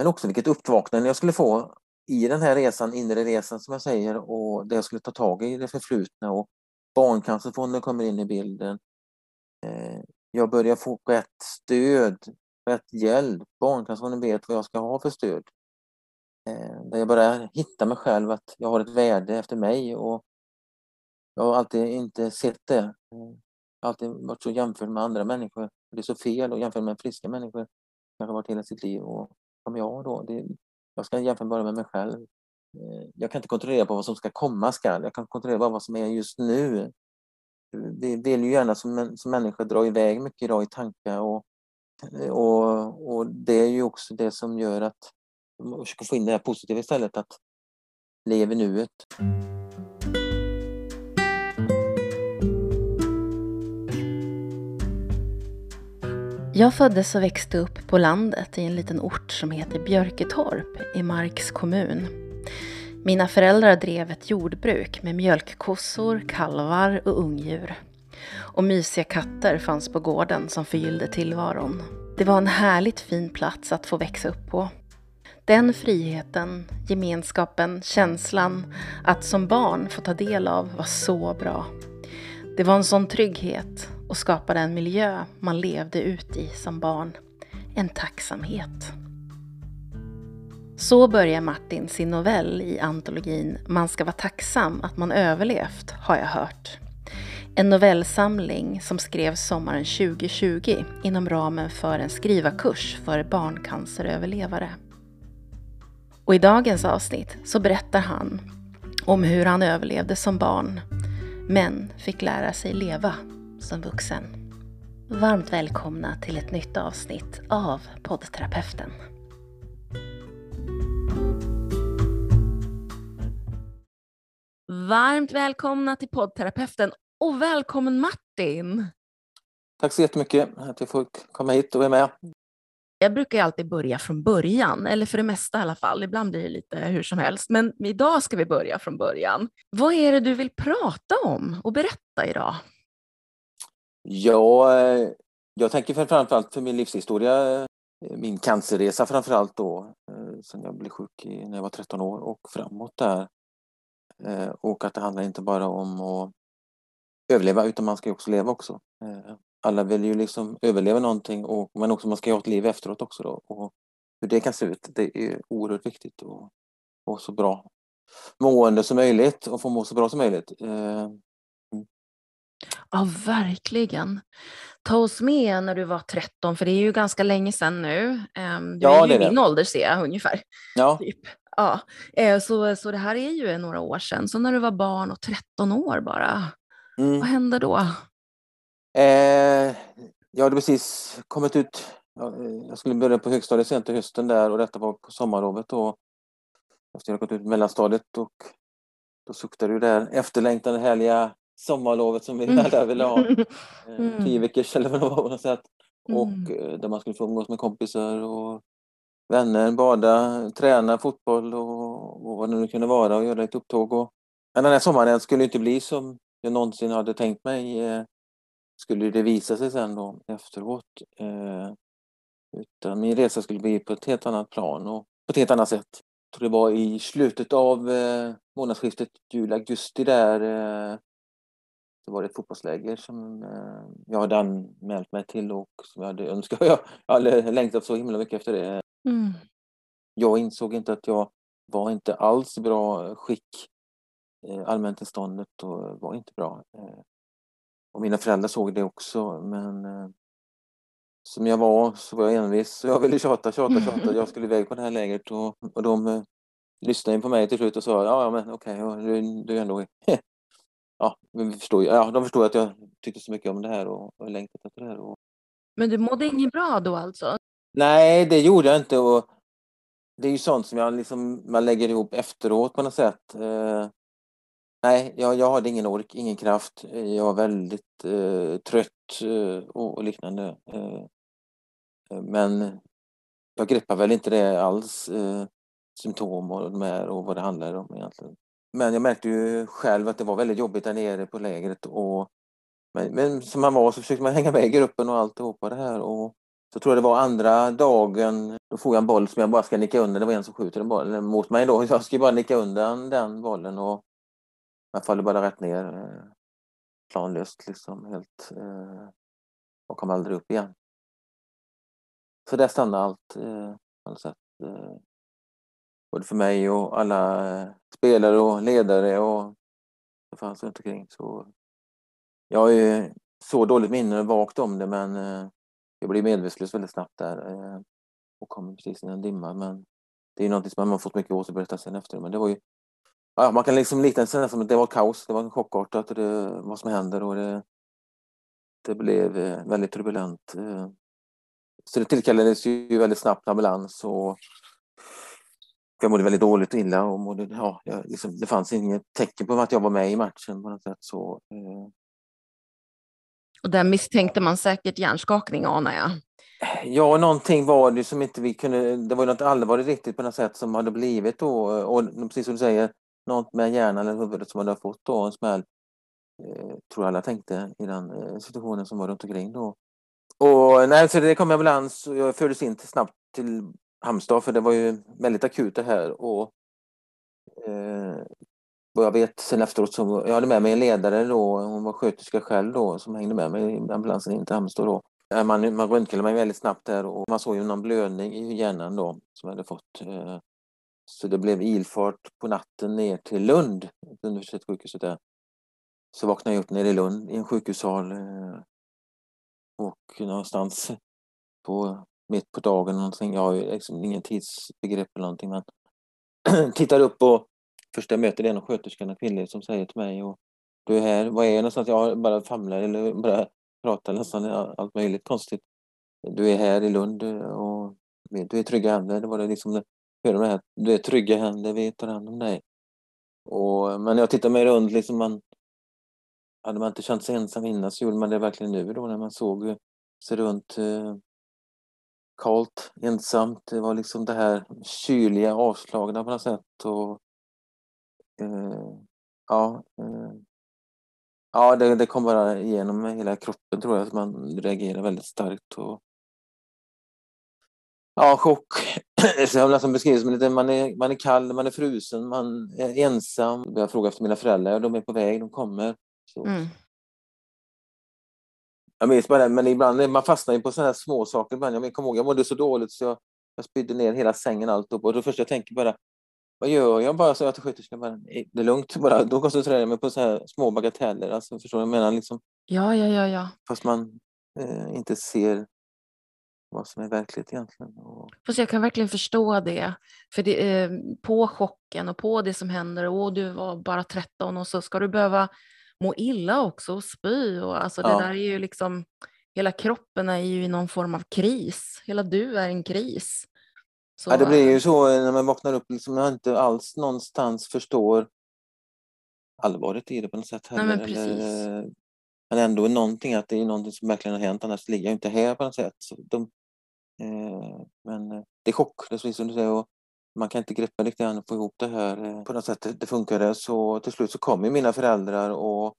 Men också vilket uppvaknande jag skulle få i den här resan, inre resan som jag säger, och det jag skulle ta tag i det förflutna och Barncancerfonden kommer in i bilden. Eh, jag börjar få rätt stöd, rätt hjälp. Barncancerfonden vet vad jag ska ha för stöd. Eh, där jag börjar hitta mig själv, att jag har ett värde efter mig och jag har alltid inte sett det. Jag har alltid varit så jämförd med andra människor. Det är så fel att jämföra med friska människor. Jag har varit hela sitt liv och som jag då, det, jag ska jämföra bara med mig själv. Eh, jag kan inte kontrollera på vad som ska komma skall. Jag kan kontrollera bara vad som är just nu vi vill ju gärna som, som människa dra iväg mycket idag i tankar och, eh, och, och det är ju också det som gör att man försöker få in det här positiva istället, att leva nuet. Jag föddes och växte upp på landet i en liten ort som heter Björketorp i Marks kommun. Mina föräldrar drev ett jordbruk med mjölkkossor, kalvar och ungdjur. Och mysiga katter fanns på gården som förgyllde tillvaron. Det var en härligt fin plats att få växa upp på. Den friheten, gemenskapen, känslan att som barn få ta del av var så bra. Det var en sån trygghet och skapade en miljö man levde ut i som barn. En tacksamhet. Så börjar Martin sin novell i antologin Man ska vara tacksam att man överlevt, har jag hört. En novellsamling som skrevs sommaren 2020 inom ramen för en skrivarkurs för barncanceröverlevare. Och i dagens avsnitt så berättar han om hur han överlevde som barn, men fick lära sig leva som vuxen. Varmt välkomna till ett nytt avsnitt av poddterapeuten. Varmt välkomna till poddterapeuten och välkommen Martin! Tack så jättemycket att jag får komma hit och vara med. Jag brukar alltid börja från början, eller för det mesta i alla fall. Ibland blir det lite hur som helst, men idag ska vi börja från början. Vad är det du vill prata om och berätta idag? Ja, eh, jag tänker framförallt för min livshistoria, eh, min cancerresa framförallt då, eh, sen jag blev sjuk när jag var 13 år och framåt där. Och att det handlar inte bara om att överleva utan man ska också leva också. Alla vill ju liksom överleva någonting och, men också man ska ha ett liv efteråt också då. Och hur det kan se ut, det är oerhört viktigt att få så bra mående som möjligt och få må så bra som möjligt. Ja, verkligen. Ta oss med när du var 13, för det är ju ganska länge sedan nu. Ehm, du ja, är ju det min det. ålder ser jag ungefär. Ja. Typ. Ja, eh, så, så det här är ju några år sedan. Så när du var barn och 13 år bara, mm. vad hände då? Eh, jag hade precis kommit ut, eh, jag skulle börja på högstadiet sent i hösten där och detta var på sommarlovet då. Efter jag gått ut mellanstadiet och då suktade ju det här efterlängtade härliga sommarlovet som vi mm. alla ville ha. Mm. Tio veckors eller vad det var på något sätt. Och mm. där man skulle få umgås med kompisar och vänner, bada, träna fotboll och, och vad det nu kunde vara och göra ett upptåg. Och... Men den här sommaren skulle inte bli som jag någonsin hade tänkt mig. Eh, skulle det visa sig sen då efteråt. Eh, utan min resa skulle bli på ett helt annat plan och på ett helt annat sätt. Jag tror det var i slutet av eh, månadsskiftet juli-augusti där eh, så var det ett fotbollsläger som eh, jag hade anmält mig till och som jag hade önskat. Jag, hade längtat så himla mycket efter det. Mm. Jag insåg inte att jag var inte alls i bra skick. Eh, allmäntillståndet var inte bra. Eh, och mina föräldrar såg det också men som jag var så var jag envis så jag ville tjata, tjata, tjata. Jag skulle iväg på det här lägret och, och de lyssnade på mig till slut och sa ja, ja men okej, okay, du, du är ändå ja, vi förstår, ja, de förstod att jag tyckte så mycket om det här och, och längtat efter det här. Och... Men du mådde inget bra då alltså? Nej, det gjorde jag inte. Och det är ju sånt som jag liksom, man lägger ihop efteråt på något sätt. Eh, nej, jag, jag hade ingen ork, ingen kraft. Jag var väldigt eh, trött eh, och, liknande. Eh, men jag greppar väl inte det alls, eh, symptom och, de här, och vad det handlar om egentligen. Men jag märkte ju själv att det var väldigt jobbigt där nere på lägret och men, men som man var så försökte man hänga med i gruppen och alltihopa det här och så tror jag det var andra dagen, då får jag en boll som jag bara ska nicka under. Det var en som skjuter en boll mot mig då. Jag ska bara nicka undan den bollen och jag faller bara rätt ner. Eh, planlöst liksom, helt. Eh, och kom aldrig upp igen. Så där stannade allt. Eh, på något sätt både för mig och alla eh, spelare och ledare och det fanns runt omkring. Så jag har ju så dåligt minne vagt om det men eh, jag blev medvetslös väldigt snabbt där eh, och kom precis i en dimma. Men det är någonting som man har fått mycket återberättelser efter. Men det var ju, ja, man kan liksom likna det som att det var kaos. Det var chockartat det, vad som händer och det, det blev väldigt turbulent. Så det tillkallades ju väldigt snabbt ambulans och jag mådde väldigt dåligt och illa och mådde, ja, jag, liksom, det fanns inget tecken på att jag var med i matchen på något sätt. Så, eh. Och där misstänkte man säkert hjärnskakning anar jag. Ja, någonting var det som inte vi kunde, det var något allvarligt riktigt på något sätt som hade blivit då och precis som du säger, något med hjärnan eller huvudet som hade fått då en smäll. Eh, tror alla tänkte i den eh, situationen som var runt omkring då. Och nej, så det kom ambulans och jag fördes in till, snabbt till Halmstad för det var ju väldigt akut det här och eh, vad jag vet sen efteråt så jag hade med mig en ledare då, hon var sköterska själv då som hängde med mig i ambulansen in till Halmstad då. Man, man röntgade mig väldigt snabbt där och man såg ju någon blödning i hjärnan då som jag hade fått. Eh, så det blev ilfart på natten ner till Lund, universitetssjukhuset där. Så vaknade jag upp nere i Lund i en sjukhussal eh, och någonstans på mitt på dagen någonting. Jag har ju liksom ingen tidsbegrepp eller någonting men tittar upp och första jag möter är en av en kvinnlig som säger till mig och du är här, vad är jag någonstans? Jag bara famlar eller bara pratar nästan allt möjligt konstigt. Du är här i Lund och du är trygga händer. Det var det liksom, hör det här, du är trygga händer, vi tar hand om dig. Och, men jag tittar mig runt, liksom man, hade man inte känt sig ensam innan så gjorde man det verkligen nu då när man såg sig runt eh, kallt, ensamt. Det var liksom det här kyliga, avslagna på något sätt. Och, eh, ja, eh, ja det, det kom bara igenom hela kroppen tror jag, att man reagerar väldigt starkt. Och, ja, chock. Jag nästan beskrivit som lite, man är, man är kall, man är frusen, man är ensam. Jag frågar efter mina föräldrar, de är på väg, de kommer. Så. Mm. Jag minns bara det, men ibland man fastnar ju på sådana här små saker. Ibland. Jag kommer ihåg, jag mådde så dåligt så jag, jag spydde ner hela sängen alltihop. Och det första jag tänker bara, vad gör jag? Bara så jag till sköterskan, bara, det är lugnt. Bara, då koncentrerar jag mig på så här små bagateller. Alltså, förstår du vad jag menar? Liksom. Ja, ja, ja, ja. Fast man eh, inte ser vad som är verkligt egentligen. Och... Fast jag kan verkligen förstå det. För det, eh, på chocken och på det som händer, och du var bara 13 och så ska du behöva må illa också och spy. Och alltså det ja. där är ju liksom, hela kroppen är ju i någon form av kris. Hela du är en kris. Så, ja, det blir ju så när man vaknar upp, liksom, man inte alls någonstans förstår allvaret i det på något sätt. Heller, Nej, men, eller, men ändå någonting, att det är någonting som verkligen har hänt, annars ligger jag inte här på något sätt. Så de, eh, men eh, det är chock, precis som du säger. Och man kan inte greppa riktigt än och få ihop det här. Eh, på något sätt det, det funkade så till slut så kom ju mina föräldrar och,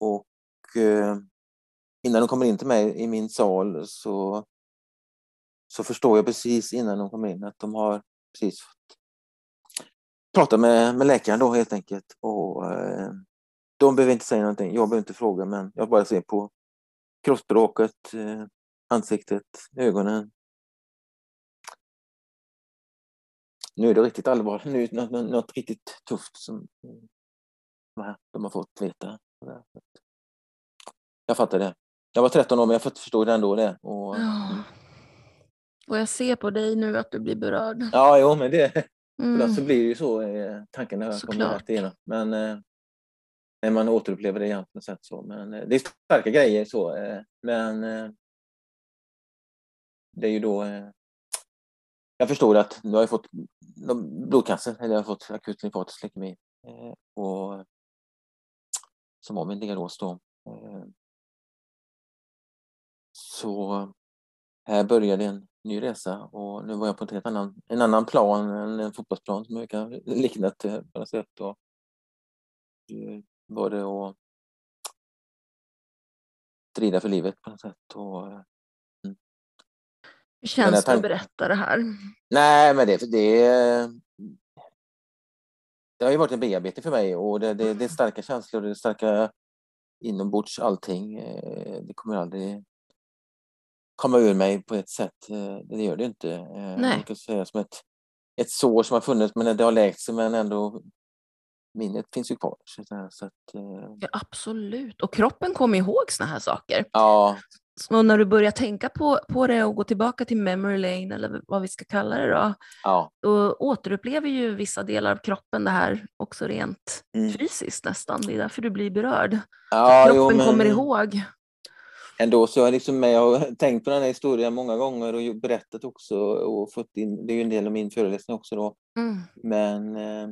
och eh, innan de kommer in till mig i min sal så, så förstår jag precis innan de kommer in att de har precis pratat med, med läkaren då helt enkelt. Och, eh, de behöver inte säga någonting, jag behöver inte fråga men jag bara ser på kroppsspråket, eh, ansiktet, ögonen, nu är det riktigt allvarligt. Nu är det något, något riktigt tufft som de har fått veta. Jag fattar det. Jag var 13 år men jag förstod ändå det. Och, ja. Mm. och jag ser på dig nu att du blir berörd. Ja, jo, men det mm. så blir det ju så eh, tanken när jag kommer rätt igenom. Men eh, man återupplever det igen på något sätt så. Men eh, det är starka grejer så. Eh, men eh, det är ju då jag förstod att nu har jag fått blodcancer, eller jag har fått akut lymfatisk leukemi. Eh, och, som var min diagnos då. Eh. Så här började en ny resa och nu var jag på en helt annan, en annan plan, än en fotbollsplan som jag kan likna det på något sätt. Och, var det att strida för livet på något sätt. Och, eh, hur känns det att berätta det här? Nej, men det, det, det har ju varit en bearbetning för mig och det, det, det är starka känslor, det är starka inombords allting. Eh, det kommer aldrig komma ur mig på ett sätt. Eh, det gör det inte. Eh, Nej. Jag kan säga som ett, ett sår som har funnits men det har läkt sig men ändå minnet finns ju kvar. Så att, ja, absolut, och kroppen kommer ihåg såna här saker. Ja. Så när du börjar tänka på, på det och gå tillbaka till memory lane eller vad vi ska kalla det då, ja. då återupplever ju vissa delar av kroppen det här också rent mm. fysiskt nästan. Det är därför du blir berörd. Ja, kroppen jo, men... kommer ihåg. Ändå så är jag liksom jag har tänkt på den här historien många gånger och berättat också och fått in, det är ju en del av min föreläsning också då. Mm. Men eh,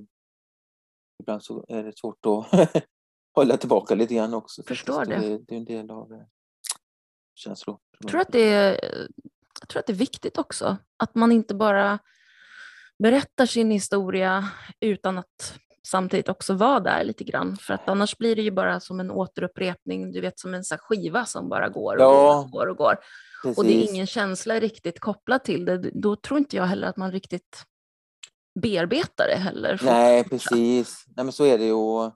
ibland så är det svårt att hålla tillbaka lite grann också. Förstår det. det. Det är en del av eh, känslor. Jag tror, att det är, jag tror att det är viktigt också, att man inte bara berättar sin historia utan att samtidigt också vara där lite grann. För att annars blir det ju bara som en återupprepning, du vet som en så skiva som bara går och ja, går och går. Går. och det är ingen känsla riktigt kopplad till det. Då tror inte jag heller att man riktigt bearbetar det heller. Nej, precis. Nej, men så är det ju.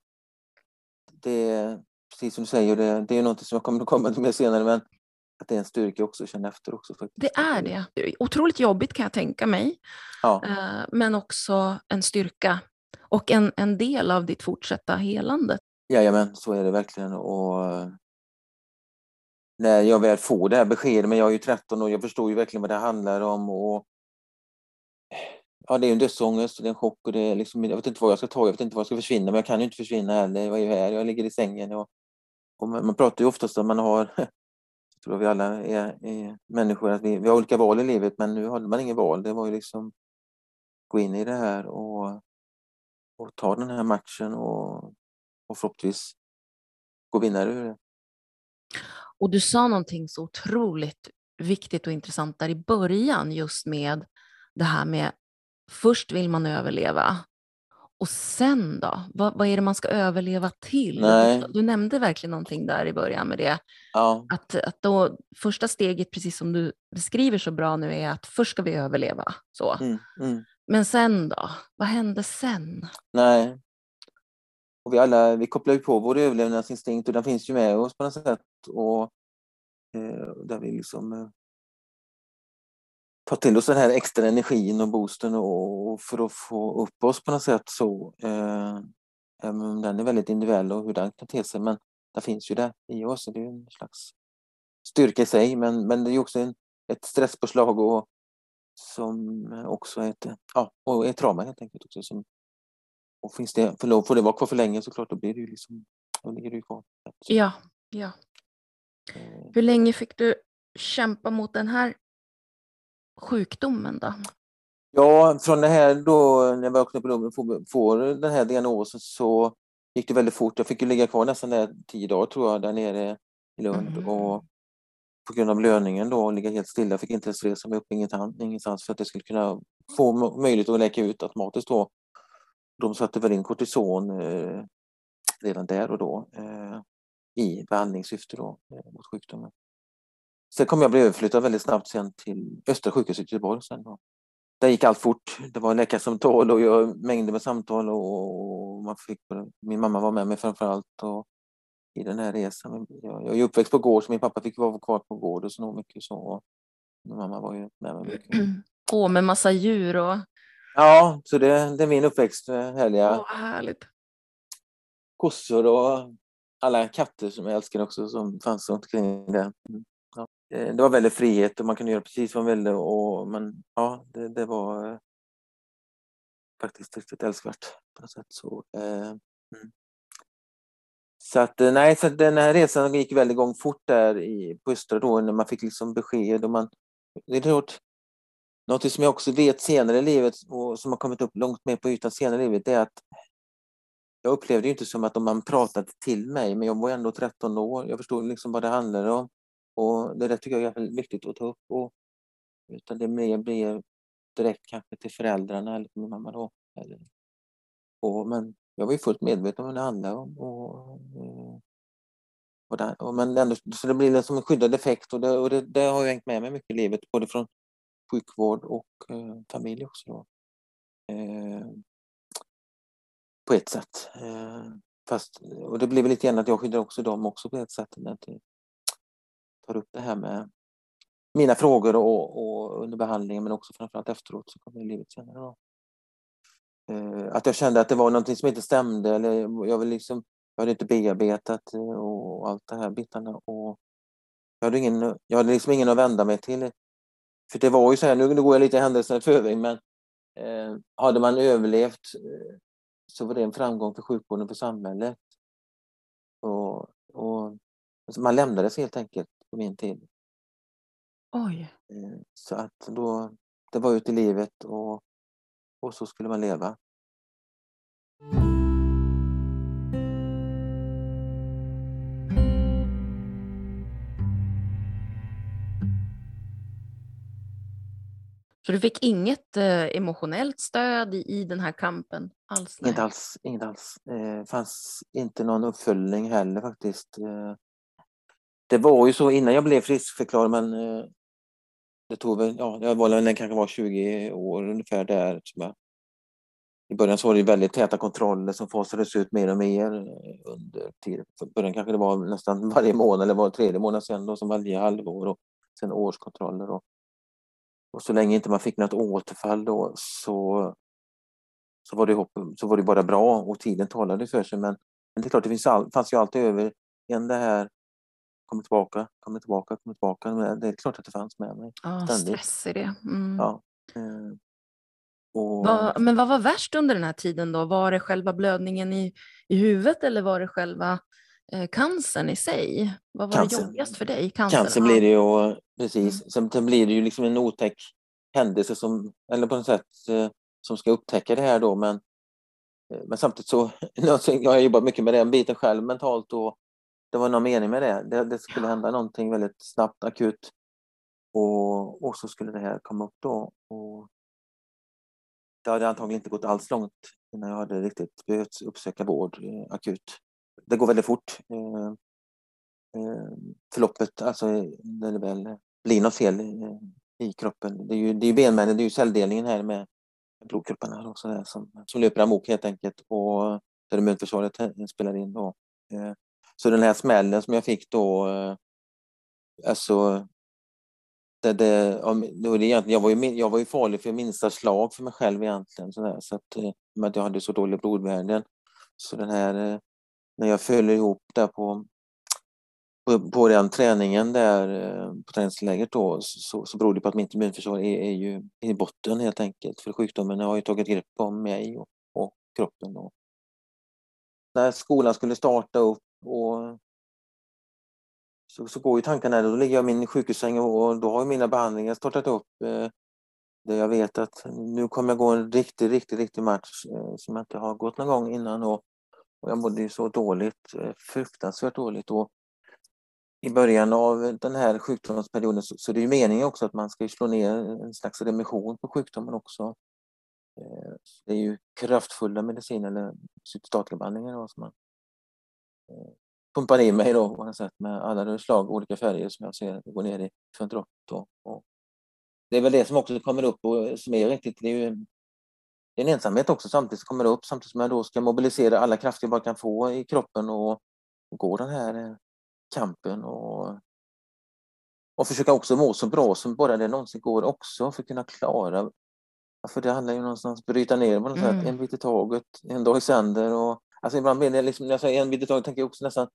Det, precis som du säger, det, det är något som jag kommer att komma till mer senare, men att det är en styrka också att känna efter också. Faktiskt. Det är det. Otroligt jobbigt kan jag tänka mig. Ja. Eh, men också en styrka och en, en del av ditt fortsatta helande. Jajamän, så är det verkligen. Och eh, när jag väl får det här beskedet, men jag är ju 13 och jag förstår ju verkligen vad det handlar om. Och Ja, det är en dödsångest och det är en chock och det är liksom, jag vet inte vad jag ska ta, jag vet inte vad jag ska försvinna, men jag kan ju inte försvinna heller. Jag är ju här, jag ligger i sängen och, och man, pratar ju oftast om man har tror vi alla är, är människor, att vi, vi har olika val i livet, men nu hade man inget val. Det var ju liksom gå in i det här och, och ta den här matchen och, och förhoppningsvis gå vinnare ur det. Och du sa någonting så otroligt viktigt och intressant där i början just med det här med först vill man överleva och sen då? Vad, vad är det man ska överleva till? Nej. Du nämnde verkligen någonting där i början med det. Ja. Att, att då, första steget, precis som du beskriver så bra nu, är att först ska vi överleva. Så. Mm, mm. Men sen då? Vad hände sen? Nej. Och vi alla vi kopplar ju på vår överlevnadsinstinkt och den finns ju med oss på något sätt. Och, eh, där vi liksom eh, ta till oss den här extra energin och boosten och för att få upp oss på något sätt så. Eh, den är väldigt individuell och hur den kan te sig men det finns ju där i oss. Det är en slags styrka i sig men, men det är också en, ett stresspåslag och som också är ett, ja, och ett trauma helt enkelt också. Som, och finns det, för, får det vara kvar för länge så klart då blir det ju liksom, då ligger det ju kvar. Ja, ja. Hur länge fick du kämpa mot den här sjukdomen då? Ja, från det här då när jag vaknade på rummet får, får den här diagnosen så gick det väldigt fort. Jag fick ju ligga kvar nästan där tio dagar tror jag där nere i Lund mm. och på grund av blödningen då ligga helt stilla. Jag fick inte ens resa mig upp ingenstans för att jag skulle kunna få möjlighet att läka ut automatiskt då. De satte väl in kortison eh, redan där och då eh, i behandlingssyfte då eh, mot sjukdomen. Sen kom jag bli överflyttad väldigt snabbt sen till Östra sjukhuset i Göteborg. Sen då. Där gick allt fort. Det var läkarsamtal och jag mängder med samtal och man fick, min mamma var med mig framför allt och i den här resan. Jag, jag är uppväxt på gård så min pappa fick vara kvar på gård och så mycket så. Min mamma var ju med mig mycket. Åh, med massa djur och... Ja, så det, det är min uppväxt. Härliga Åh, härligt. kossor och alla katter som jag älskar också som fanns omkring det. Eh, det var väldigt frihet och man kunde göra precis vad man ville. Och, men ja, det, det var eh, faktiskt riktigt älskvärt på något sätt. Så, eh, mm. så att eh, nej, så den här resan gick väldigt igång fort där i, på Östra då när man fick liksom besked. Och man, det är klart, något som jag också vet senare i livet och som har kommit upp långt mer på ytan senare i livet det är att jag upplevde inte som att de man pratade till mig, men jag var ändå 13 år. Jag förstod liksom vad det handlade om. Och det där tycker jag är väldigt viktigt att ta upp. Och, utan det mer blir direkt kanske till föräldrarna eller till min mamma då. Eller, och, men jag var ju fullt medveten om vad det handlade om. Och, och, där, och men ändå, så det blir liksom en skyddad effekt och, det, och det, det har jag hängt med mig mycket i livet. Både från sjukvård och eh, familj också. Då. Eh, på ett sätt. Eh, fast, och det blir väl lite grann att jag skyddar också dem också på ett sätt. När tar upp det här med mina frågor och, och under behandlingen men också framförallt efteråt så kommer livet senare. Då. Eh, att jag kände att det var någonting som inte stämde eller jag vill liksom jag hade inte bearbetat eh, och allt det här bitarna. Och jag, hade ingen, jag hade liksom ingen att vända mig till. För det var ju så här, nu går jag lite händelserna i förväg, men eh, hade man överlevt eh, så var det en framgång för sjukvården, och för samhället. Och, och alltså man lämnades helt enkelt på min tid. Oj. Eh, så att då, det var ut i livet och, och så skulle man leva. Så du fick inget eh, emotionellt stöd i, i den här kampen alls? Inte alls. Inget alls. Eh, fanns inte någon uppföljning heller faktiskt. Eh, det var ju så innan jag blev friskförklarad, men eh, det tog väl, ja, jag var, den kanske var 20 år ungefär där. jag. I början så var det väldigt täta kontroller som fasades ut mer och mer eh, under tiden. I början kanske det var nästan varje månad eller var tredje månad sen då, som varje halvår och sen årskontroller. Och, och så länge inte man fick något återfall då så, så, var, det, så var det bara bra och tiden talade för sig. Men, men det är klart, det finns all, fanns ju alltid över en det här kommer tillbaka, kommer tillbaka, kommer tillbaka. Men det är klart att det fanns med mig. Ja, stress i det. Mm. Ja. Eh, och... Vad, men vad var värst under den här tiden då? Var det själva blödningen i, i huvudet eller var det själva eh, cancern i sig? Vad var Cancer. det jobbigast för dig? Cancer, Cancer blir det ju, precis. Mm. Sen, sen blir det ju liksom en otäck händelse som, eller på något sätt, eh, som ska upptäcka det här då. Men, eh, men samtidigt så, jag har jobbat mycket med den biten själv mentalt och det var någon mening med det. Det, det skulle hända någonting väldigt snabbt, akut. Och, och så skulle det här komma upp då. Och det hade antagligen inte gått alls långt innan jag hade riktigt behövt uppsöka vård eh, akut. Det går väldigt fort. Eh, eh, förloppet, alltså när det väl blir något fel i, i kroppen. Det är ju, det är benmännen, det är ju celldelningen här med blodkropparna och som, som löper amok helt enkelt och där immunförsvaret spelar in. Då. Så den här smällen som jag fick då, eh, alltså det, det, jag, var ju, jag var ju farlig för minsta slag för mig själv egentligen. Så, där, så att, eh, med att jag hade så dåliga blodvärden. Så den här, eh, när jag föll ihop där på, på, på den träningen där på träningslägret då så, så beror det på att mitt immunförsvar är, är ju i botten helt enkelt. För sjukdomen har ju tagit grepp om mig och, och kroppen. Då. När skolan skulle starta upp och så, så går ju tankarna, då ligger jag i min sjukhussäng och då har mina behandlingar startat upp. Eh, där jag vet att nu kommer jag gå en riktig, riktig, riktig match eh, som jag inte har gått någon gång innan. Och, och jag mådde ju så dåligt, eh, fruktansvärt dåligt. Och I början av den här sjukdomsperioden så, så det är ju meningen också att man ska slå ner en slags remission på sjukdomen också. Eh, det är ju kraftfulla mediciner eller cytostatikabehandlingar som man pumpar i mig då på något sätt med alla slag, olika färger som jag ser gå ner i för och, och Det är väl det som också kommer upp och som är riktigt, det är ju är en ensamhet också samtidigt som kommer upp samtidigt som jag då ska mobilisera alla krafter jag bara kan få i kroppen och, och gå den här eh, kampen och, och försöka också må så bra som bara det någonsin går också för att kunna klara för det handlar ju någonstans bryta ner på något mm. sätt, en bit i taget, en dag i sänder och Alltså ibland blir det liksom, när jag säger en bit i taget tänker jag också nästan,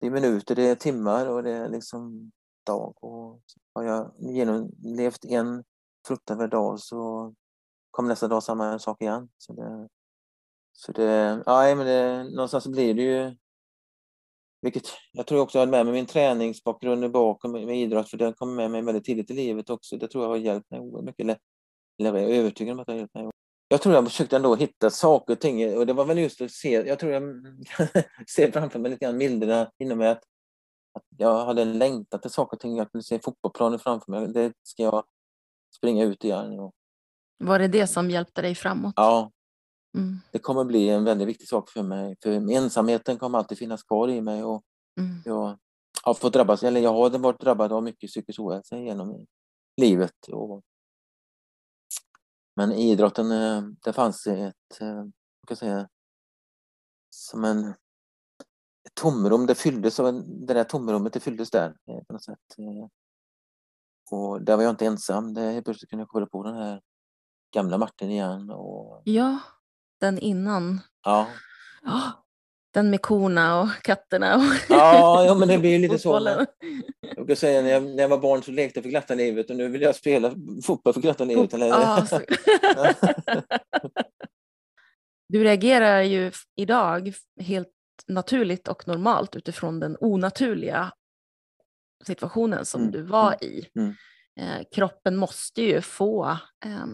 det är minuter, det är timmar och det är liksom dag. Och har jag genomlevt en fruktansvärd dag så kommer nästa dag samma sak igen. Så det, så det, ja, men det, någonstans blir det ju vilket jag tror också jag hade med mig min träningsbakgrund bakom med, med idrott, för den kom med mig väldigt tidigt i livet också. Det tror jag har hjälpt mig oerhört mycket. Eller, eller jag är övertygad om att det har hjälpt mig jag tror jag försökte ändå hitta saker och ting och det var väl just att se, jag tror jag ser framför mig lite grann bilderna inom mig att, att jag hade längtat till saker och ting. Jag kunde se fotbollsplanen framför mig. Det ska jag springa ut igen. Och... Var det det som hjälpte dig framåt? Ja. Mm. Det kommer bli en väldigt viktig sak för mig. För ensamheten kommer alltid finnas kvar i mig och mm. jag har fått drabbas, eller jag har varit drabbad av mycket psykisk ohälsa genom livet. Och Men i idrotten, det fanns ett, vad kan säga, som en ett tomrum, det fylldes av det där tomrummet, det fylldes där på något sätt. Och där var jag inte ensam. Det, helt plötsligt kunde jag kolla på den här gamla Martin igen. Och... Ja, den innan. Ja. ja. Den med korna och katterna. Och ja, ja, men det blir ju lite så. Jag kan säga när jag, när jag var barn så lekte jag för glatta livet och nu vill jag spela fotboll för glatta livet. Eller? Ja, du reagerar ju idag helt naturligt och normalt utifrån den onaturliga situationen som mm. du var mm, i. Mm. Eh, kroppen måste ju få eh,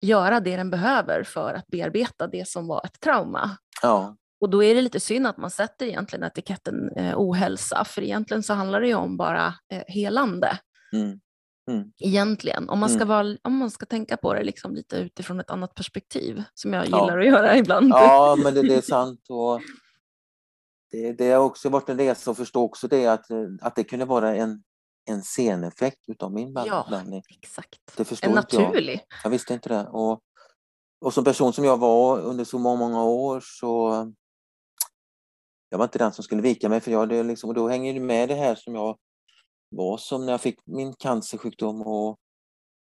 göra det den behöver för att bearbeta det som var ett trauma. Ja. Och då är det lite synd att man sätter egentligen etiketten eh, ohälsa, för egentligen så handlar det ju om bara eh, helande. Mm. Mm. Egentligen, om man, ska mm. vara, om man ska tänka på det liksom lite utifrån ett annat perspektiv, som jag gillar ja. att göra ibland. Ja, men det, det är sant. Och det, det har också varit en resa att förstå också det att, att det kunde vara en, en sceneffekt utav min behandling. Ja, exakt. Det en naturlig. Jag. jag visste inte det. Och, och som person som jag var under så många, många år så jag var inte den som skulle vika mig för jag det liksom, och då hänger det med det här som jag var som när jag fick min cancersjukdom och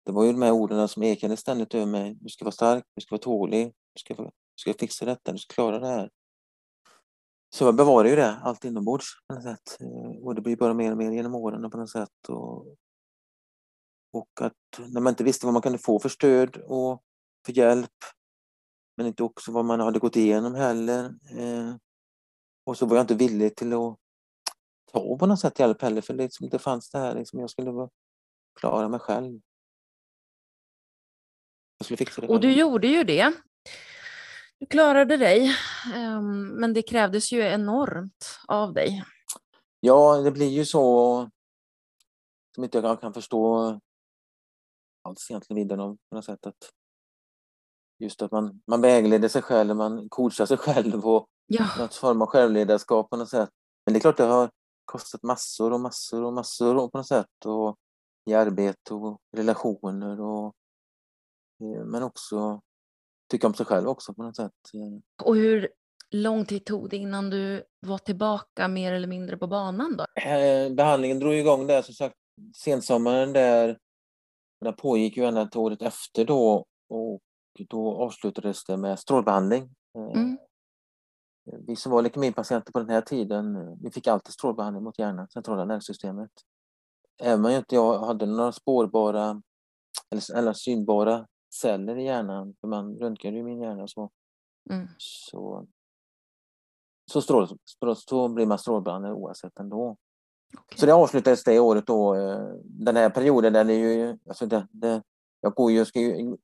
det var ju de här orden som ekade ständigt över mig. Du ska vara stark, du ska vara tålig, du ska, du ska fixa detta, du ska klara det här. Så jag bevarar ju det allt inombords på något sätt. Eh, och det blir bara mer och mer genom åren på något sätt. Och, och att när man inte visste vad man kunde få för stöd och för hjälp, men inte också vad man hade gått igenom heller. Eh, och så var jag inte villig till att ta på något sätt hjälp heller, för det, liksom, det fanns det här, liksom, jag skulle klara mig själv. Jag skulle fixa det Och du gjorde ju det. Du klarade dig, ehm, men det krävdes ju enormt av dig. Ja, det blir ju så som inte jag kan förstå alls egentligen av på något sätt. Att just att man, man vägleder sig själv, man coachar sig själv och ja. något form av självledarskap på något sätt. Men det är klart det har kostat massor och massor och massor på något sätt. Och I arbete och relationer och eh, men också tycka om sig själv också på något sätt. Och hur lång tid tog det innan du var tillbaka mer eller mindre på banan då? Eh, behandlingen drog igång där som sagt sensommaren där. Den pågick ju ända till året efter då och då avslutades det med strålbehandling. Eh, mm. Vi som var leukemipatienter på den här tiden, vi fick alltid strålbehandling mot hjärnan, centrala nervsystemet. Även om jag inte hade några spårbara eller, eller synbara celler i hjärnan, för man röntgade ju min hjärna så, mm. så, så, strål, så blir man strålbehandlad oavsett ändå. Okay. Så det avslutades det året då, eh, den här perioden, den är ju, alltså det, det, jag går ju, ska ju,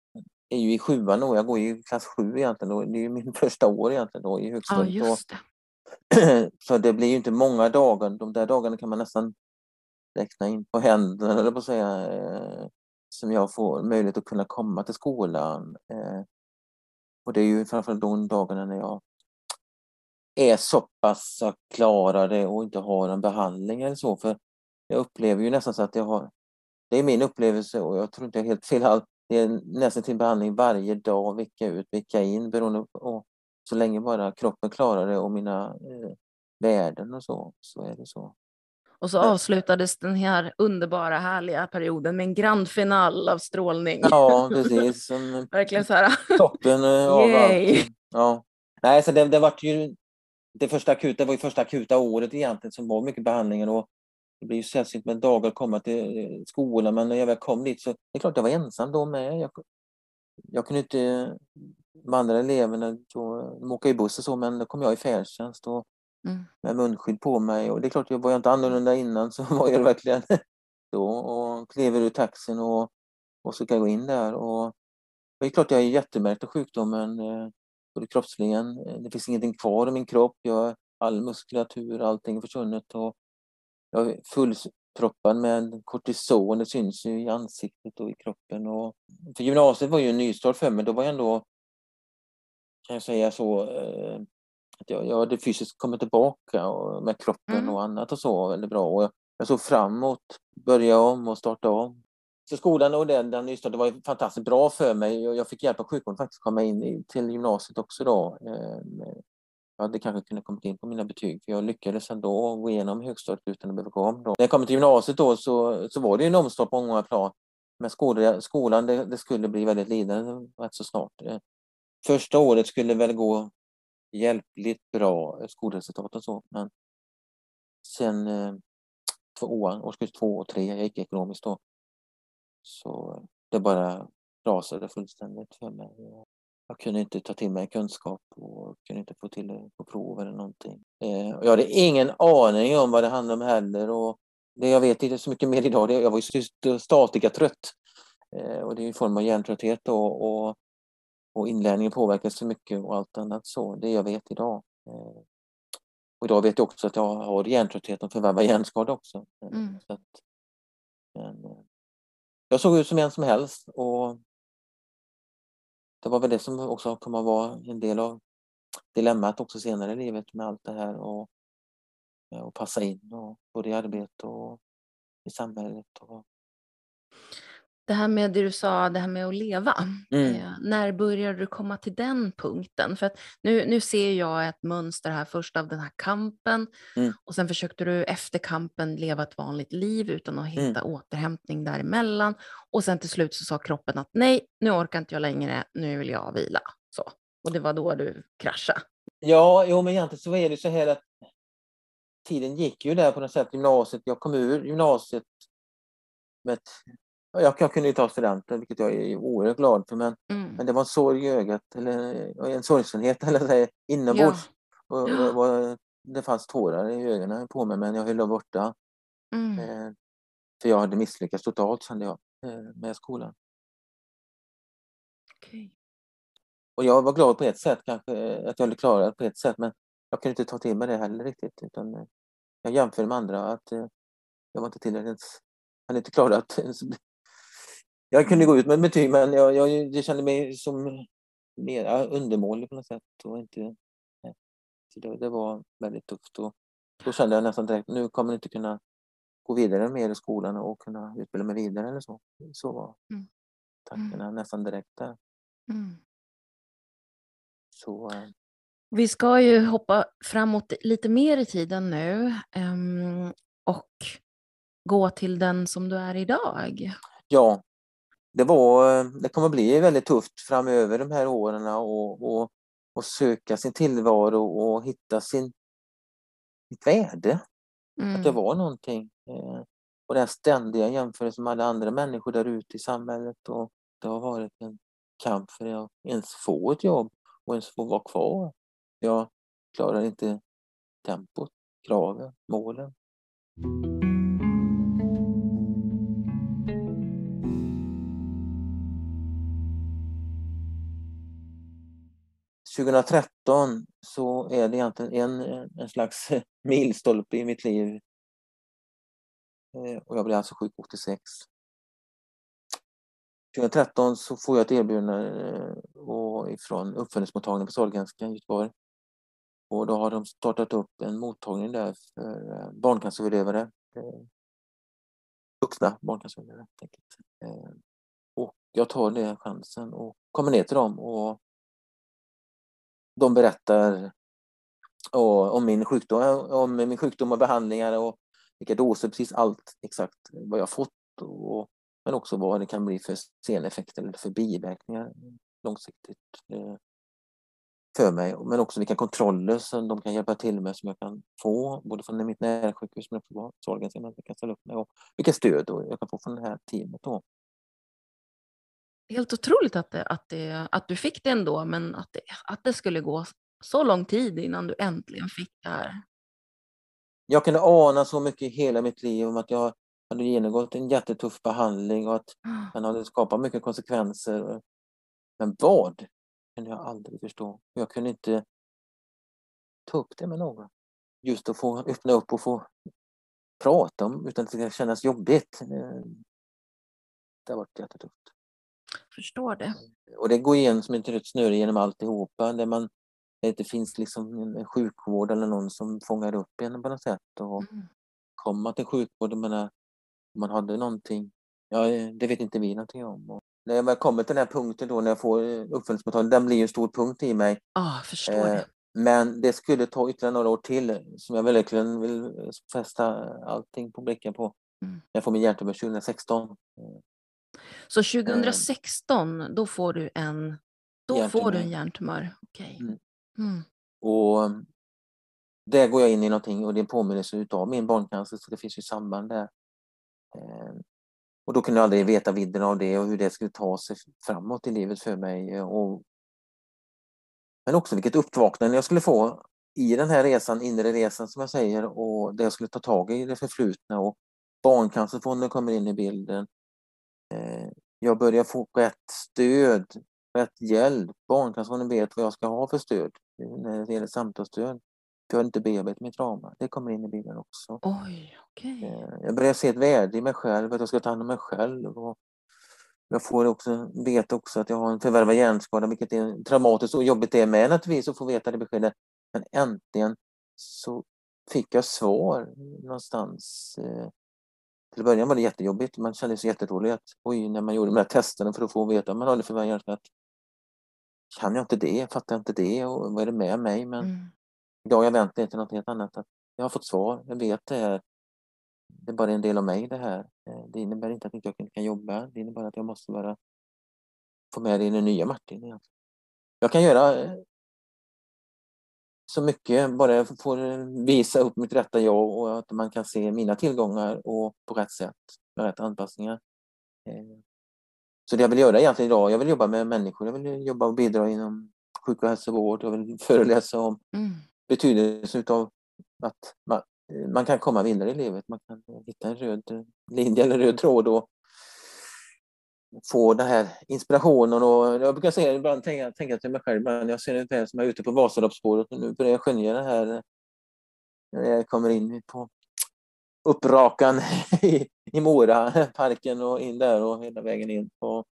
är ju i sjuan då, jag går i klass sju egentligen då, det är ju min första år egentligen då i högstadiet. Ja, just det. så det blir ju inte många dagar, de där dagarna kan man nästan räkna in på händerna, eller på att säga. Eh, som jag får möjlighet att kunna komma till skolan. Eh, och det är ju framförallt de dagarna när jag är så pass att klara det och inte har en behandling eller så. För jag upplever ju nästan så att jag har, det är min upplevelse och jag tror inte jag är helt fel. Det är nästan till behandling varje dag, vecka ut, vecka in beroende på så länge bara kroppen klarar det och mina eh, värden och så, så är det så. Och så avslutades den här underbara, härliga perioden med en grand final av strålning. Ja, precis. Verkligen så här. Toppen eh, av allt. Ja. Nej, så det, det var ju det första akuta, det var ju första akuta året egentligen som var mycket behandlingar och det blir ju sällsynt med dagar att komma till eh, skolan, men när jag väl kom dit så det är klart jag var ensam då med. Jag, jag kunde inte, de andra eleverna, då, de åker i buss och så, men då kom jag i färdtjänst och mm. med munskydd på mig. Och det är klart, jag var jag inte annorlunda innan så var jag verkligen då och klev ur taxin och, och så kan jag gå in där. Och det är klart jag är jättemärkt av sjukdomen, eh, både kroppsligen. Det finns ingenting kvar i min kropp. Jag, all muskulatur, allting är försvunnet. Och jag är fullproppad med kortison. Det syns ju i ansiktet och i kroppen. Och för gymnasiet var ju en nystart för mig. Då var jag ändå, kan jag säga så, eh, att jag, jag hade fysiskt kommit tillbaka och med kroppen mm. och annat och så väldigt bra. Och jag, jag såg fram emot börja om och starta om. Så skolan och den, den nystartade var fantastiskt bra för mig. Jag fick hjälp av sjukvården faktiskt att komma in till gymnasiet också då. Jag hade kanske kunnat komma in på mina betyg för jag lyckades ändå gå igenom högstadiet utan att behöva gå om. Då. När jag kom till gymnasiet då så, så var det en omstart på många plan. Men skolan, skolan det, det, skulle bli väldigt lidande rätt så snart. Eh, första året skulle väl gå hjälpligt bra eh, skolresultat och så men sen eh, tvåan, årskurs två och tre, jag gick ekonomiskt då, så det bara rasade fullständigt för mig. Jag kunde inte ta till mig kunskap och kunde inte få till det på prov eller någonting. Eh, jag hade ingen aning om vad det handlade om heller och det jag vet inte så mycket mer idag, det, jag var ju statikatrött. Eh, och det är en form av hjärntrötthet då, och, och inlärningen påverkas så mycket och allt annat så, det jag vet idag. Eh, och idag vet jag också att jag har hjärntrötthet och förvärvar hjärnskada också. Mm. Så att, men, jag såg ut som en som helst och det var väl det som också kommer att vara en del av dilemmat också senare i livet med allt det här och, eh, och passa in och både i arbete och i samhället. Och... Det här med det du sa, det här med att leva. Mm. Eh, när började du komma till den punkten? För att nu, nu ser jag ett mönster här först av den här kampen mm. och sen försökte du efter kampen leva ett vanligt liv utan att hitta mm. återhämtning däremellan. Och sen till slut så sa kroppen att nej, nu orkar inte jag längre, nu vill jag vila. Så. Och det var då du kraschade. Ja, jo, men egentligen så är det så här att tiden gick ju där på något sätt, gymnasiet. Jag kom ur gymnasiet med ett jag, jag kunde ju ta studenten, vilket jag är oerhört glad för, men, mm. men det var en sorg i ögat, eller en sorgsenhet eller säga, inombords. Ja. Och, och, och, det fanns tårar i ögonen på mig, men jag höll dem borta. Mm. Eh, för jag hade misslyckats totalt, kände jag, eh, med skolan. Okay. Och jag var glad på ett sätt, kanske, att jag hade klarat på ett sätt, men jag kunde inte ta till mig det heller riktigt. Utan eh, jag jämförde med andra, att eh, jag var inte tillräckligt, hade inte klarat jag kunde gå ut med betyg men jag, jag, jag kände mig som mer undermålig på något sätt. Och inte, det, det, var väldigt tufft. Och då kände jag nästan direkt nu kommer jag inte kunna gå vidare mer i skolan och kunna utbilda mig vidare eller så. Så var mm. tankarna mm. nästan direkt där. Mm. Så, äh... Vi ska ju hoppa framåt lite mer i tiden nu um, och gå till den som du är idag. Ja, det, var, det kommer bli väldigt tufft framöver de här åren och, och, och söka sin tillvaro och hitta sin, sitt värde. Mm. Att det mm. var någonting. Eh, och den ständiga jämförelsen med alla andra människor där ute i samhället. Och det har varit en kamp för att ens få ett jobb och ens få vara kvar. Jag klarar inte tempot, kraven, målen. 2013 så är det egentligen en, en slags milstolpe i mitt liv. Eh, och jag blev alltså sjuk 86. 2013 så får jag ett erbjudande eh, från ifrån uppföljningsmottagningen på Sahlgrenska i Göteborg. Och då har de startat upp en mottagning där för eh, barncanceröverlevare. Vuxna barncanceröverlevare. Och jag tar den chansen och kommer ner till dem och de berättar och, om min sjukdom, om min sjukdom och behandlingar och vilka doser, precis allt exakt vad jag fått och, men också vad det kan bli för seneffekter eller för biverkningar långsiktigt eh, för mig. Men också vilka kontroller som de kan hjälpa till med som jag kan få, både från mitt närsjukhus men också på Sahlgrenska jag kan ställa upp med och vilka stöd jag kan få från det här teamet. Då. Helt otroligt att, det, att, det, att du fick det ändå, men att det, att det skulle gå så lång tid innan du äntligen fick det här. Jag kunde ana så mycket i hela mitt liv om att jag hade genomgått en jättetuff behandling och att den hade skapat mycket konsekvenser. Men vad? kunde jag aldrig förstå. Jag kunde inte ta upp det med någon. Just att få öppna upp och få prata om utan att det ska kännas jobbigt. Det har varit jättetufft förstår det. Och det går igen som ett rött snöre genom alltihopa. Där man det inte finns liksom en sjukvård eller någon som fångar upp en på något sätt. Och mm. Kommer man till sjukvård, menar, om man hade någonting ja, det vet inte vi någonting om. Och när jag väl kommer till den här punkten då när jag får uppföljningsmottagning, den blir en stor punkt i mig. Ja, ah, förstår eh, det. Men det skulle ta ytterligare några år till som jag verkligen vill fästa allting på blicken på. Mm. Jag får min hjärntumör 2016. Så 2016, eh. då får du en, då får du en hjärntumör? Okay. Mm. Mm. Och där går jag in i någonting och det är en påminnelse av min barncancer så det finns ju samband där. Eh, och då kunde jag aldrig veta vidden av det och hur det skulle ta sig framåt i livet för mig. Och, men också vilket uppvaknande jag skulle få i den här resan, inre resan som jag säger, och där jag skulle ta tag i det förflutna. Och Barncancerfonden kommer in i bilden. Eh, jag börjar få rätt stöd, rätt hjälp. Barncancerfonden vet vad jag ska ha för stöd när det gäller samtalsstöd. För jag har inte bearbetat mitt trauma. Det kommer in i bilden också. Oj, okay. Eh, jag börjar se ett värde i mig själv, att jag ska ta hand om mig själv. Och jag får också veta också att jag har en förvärvad hjärnskada, vilket är traumatiskt och jobbigt det är med naturligtvis att få veta det beskedet. Men äntligen så fick jag svar någonstans. Eh, till början var det jättejobbigt, man kände sig jätterolig att oj, när man gjorde de här testerna för att få veta om man har förvärvad hjärnskada. Kan jag inte det? Fattar jag inte det? Och vad är det med mig? Men mm. Idag har jag vänt det till något helt annat. Att jag har fått svar, jag vet det här. Det är bara en del av mig det här. Eh, det innebär inte att jag inte kan jobba. Det innebär att jag måste bara få med det i den nya Martin. Jag kan göra eh, så mycket, bara jag får visa upp mitt rätta jag och att man kan se mina tillgångar och på rätt sätt med rätt anpassningar. Eh, så det jag vill göra egentligen idag, jag vill jobba med människor, jag vill jobba och bidra inom sjuk och hälsovård, jag vill föreläsa om mm betydelsen av att man, man, kan komma vidare i livet. Man kan hitta en röd linje eller röd tråd och få den här inspirationen. Och jag brukar säga ibland, tänka, tänka till mig själv, ibland, jag ser det ungefär som jag är ute på Vasaloppsspåret och nu börjar jag skönja det här när jag kommer in på upprakan i, i Mora, parken och in där och hela vägen in på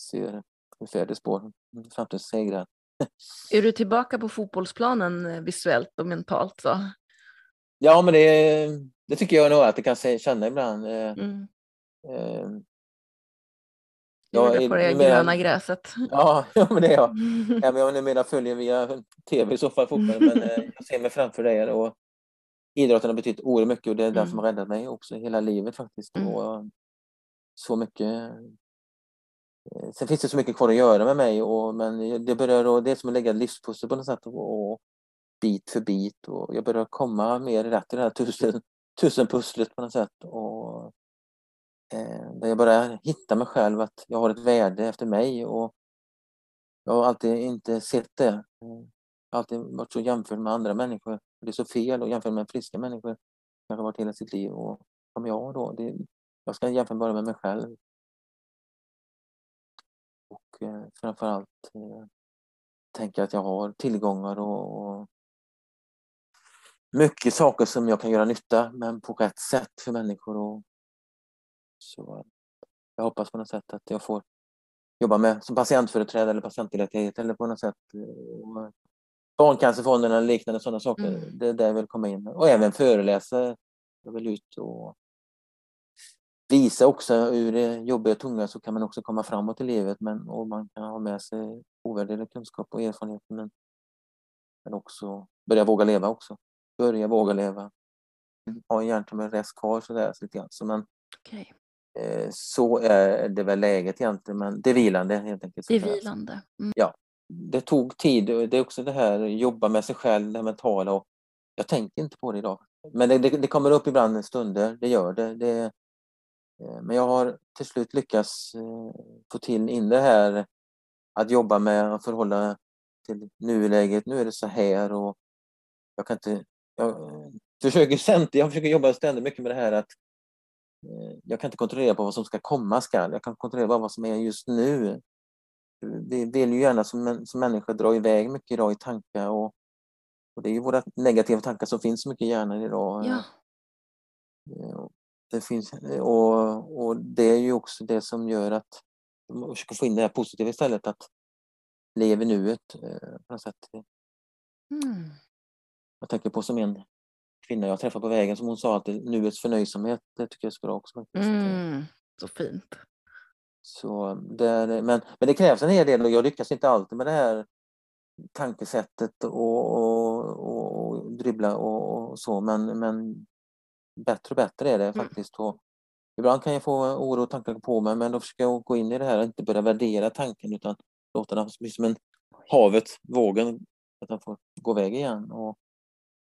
ser färdigspår fram till segrar. Är du tillbaka på fotbollsplanen eh, visuellt och mentalt? Så? Ja, men det, det tycker jag nog att jag kan känna ibland. Eh, mm. Eh, ja, på det gröna gräset. Ja, ja, men det är jag. Ja, men jag numera följer via tv i så fall fotbollen, men jag ser mig framför det. Och idrotten har betytt oerhört mycket och det är mm. det som har räddat mig också hela livet faktiskt. Mm. Och så mycket Eh, sen finns det så mycket kvar att göra med mig, och, men det börjar det är som att lägga livspussel på något sätt och, och bit för bit. Och jag börjar komma mer rätt i det här tusen, tusenpusslet på något sätt. Och, eh, Eh, där jag börjar hitta mig själv, att jag har ett värde efter mig. Och jag har alltid inte sett det. Jag har alltid varit så jämförd med andra människor. Det är så fel att jämföra med friska människor. Jag har varit hela sitt liv. Och som jag då, det, jag ska jämföra bara med mig själv. Och eh, framförallt eh, tänka att jag har tillgångar och, och mycket saker som jag kan göra nytta men på rätt sätt för människor. Och, så jag hoppas på något sätt att jag får jobba med som patientföreträdare eller patientdelaktighet eller på något sätt. Och Barncancerfonden eller liknande sådana saker. Mm. Det är där jag vill komma in. Och även föreläsa. Jag vill ut och visa också ur det jobbiga och tunga så kan man också komma framåt i livet men, och man kan ha med sig ovärderlig kunskap och erfarenhet men, men också börja våga leva också. Börja våga leva. Ha en hjärntumör rest kvar sådär. Så, lite grann. så, men, okay. Eh, så är det väl läget egentligen men det är vilande helt enkelt. Det är vilande. Mm. Ja. Det tog tid. Det är också det här jobba med sig själv, det mentala och jag tänker inte på det idag. Men det, det, det kommer upp ibland stunder, det gör det. det Eh, men jag har till slut lyckats eh, få till in det här att jobba med att förhålla till nuläget. Nu är det så här och jag kan inte... Jag försöker, jag försöker jobba ständigt mycket med det här att jag kan inte kontrollera på vad som ska komma skall. Jag kan kontrollera bara vad som är just nu. Vi vill ju gärna som, som människor dra iväg mycket idag i tankar och, och det är ju våra negativa tankar som finns mycket i hjärnan idag. Ja. Det finns, och, och det är ju också det som gör att man försöker få in det här positiva istället, att leva nuet eh, på något sätt. Mm. Jag tänker på som en kvinna jag träffade på vägen som hon sa att nuets förnöjsamhet, det tycker jag skulle också. Mm. Så fint. Så det, men, men det krävs en hel del och jag lyckas inte alltid med det här tankesättet och, och, och dribbla och, och, så men, men bättre och bättre är det mm. faktiskt. Och ibland kan jag få oro och tankar på mig men då försöker jag gå in i det här och inte börja värdera tanken utan låta den bli som en havet, vågen, att den får gå iväg igen. Och,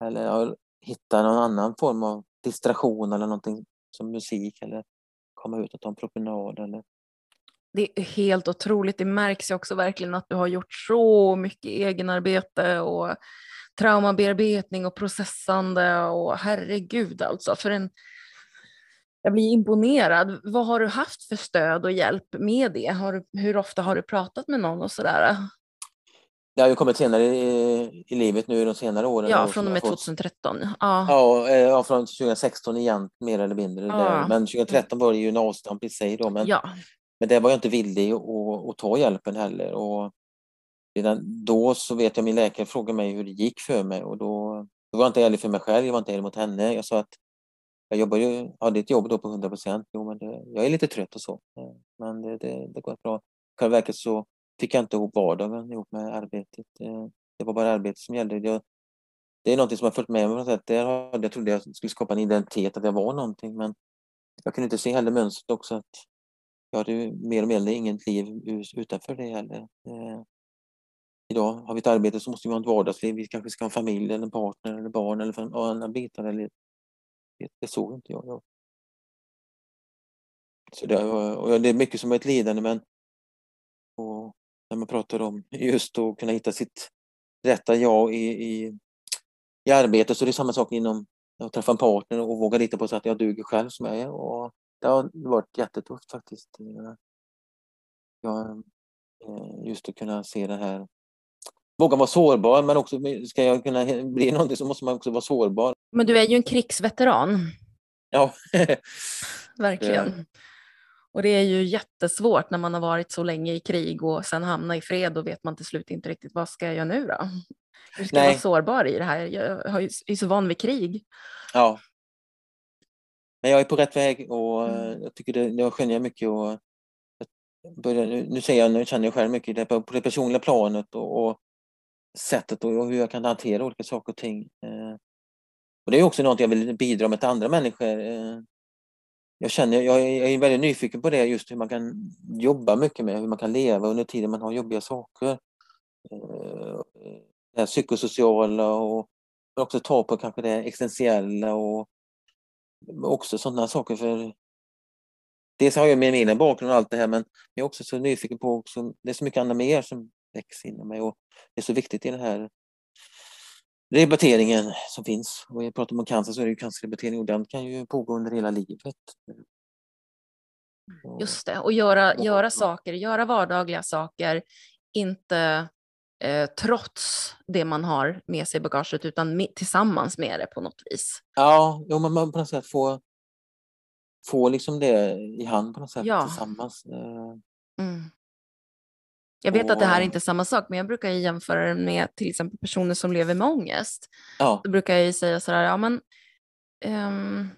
eller hitta någon annan form av distraktion eller någonting som musik eller komma ut och ta en promenad eller det är helt otroligt. Det märks ju också verkligen att du har gjort så mycket egenarbete och traumabearbetning och processande och herregud alltså. För en, jag blir imponerad. Vad har du haft för stöd och hjälp med det? Har, hur ofta har du pratat med någon och sådär? Det har ju kommit senare i, i livet nu de senare åren. Ja, från och med 2013. Ja. Ja, eh, ja, från 2016 igen mer eller mindre. Ja. Men 2013 var det ju en avstamp i sig då. Men, ja. men där var jag inte villig att, att ta hjälpen heller. Och redan då så vet jag min läkare frågade mig hur det gick för mig och då, då var jag inte ärlig för mig själv, jag var inte ärlig mot henne. Jag sa att jag jobbar ju, hade ett jobb då på 100 procent. Jo, men det, jag är lite trött och så. Men det, det, det går bra. Själva verket så fick jag inte ihop vardagen ihop med arbetet. Eh, det var bara arbetet som gällde. Jag, det är någonting som har följt med mig. Där jag trodde jag skulle skapa en identitet, att jag var någonting, men jag kunde inte se heller mönstret också att jag hade mer och mer inget liv utanför det heller. Eh, idag har vi ett arbete så måste vi ha ett vardagsliv. Vi kanske ska ha en familj eller en partner eller barn eller andra bitar. Eller, det, det såg inte jag. Så det, och det är mycket som är ett lidande men och när man pratar om just att kunna hitta sitt rätta jag i, i, i arbetet så är det samma sak inom att träffa en partner och våga lita på sig att jag duger själv som jag är. Och det har varit jättetufft faktiskt. Jag, eh, just att kunna se det här våga vara sårbar men också ska jag kunna bli någonting så måste man också vara sårbar. Men du är ju en krigsveteran. Ja. Verkligen. Och det är ju jättesvårt när man har varit så länge i krig och sen hamnar i fred och vet man till slut inte riktigt vad ska jag göra nu då? Hur ska jag vara sårbar i det här? Jag är så van vid krig. Ja. Men jag är på rätt väg och mm. jag tycker det, jag skönjer mycket och börjar, nu, säger jag, nu känner jag själv mycket det på, det personliga planet och, och sättet och hur jag kan hantera olika saker och ting. Eh. Och det är också något jag vill bidra med till andra människor. Eh. Jag känner, jag är väldigt nyfiken på det, just hur man kan jobba mycket med, hur man kan leva under tiden man har jobbiga saker. Eh, det det psykosociala och också ta på kanske det existentiella och också sådana saker för Dels har jag med min bakgrund och allt det här men jag är också så nyfiken på också, det är så mycket annat mer som väcks inom mig och det är så viktigt i den här rehabiliteringen som finns. Och jag pratar om cancer så är det ju cancerrehabilitering och den kan ju pågå under hela livet. Just det, och göra, göra saker, göra vardagliga saker, inte eh, trots det man har med sig i bagaget utan med, tillsammans med det på något vis. Ja, jo, man på något sätt få, få liksom det i hand på något sätt ja. tillsammans. Eh. Mm. Jag vet och... att det här är inte är samma sak, men jag brukar jämföra det med till exempel personer som lever med ångest. Ja. Då brukar jag säga sådär, ja men um,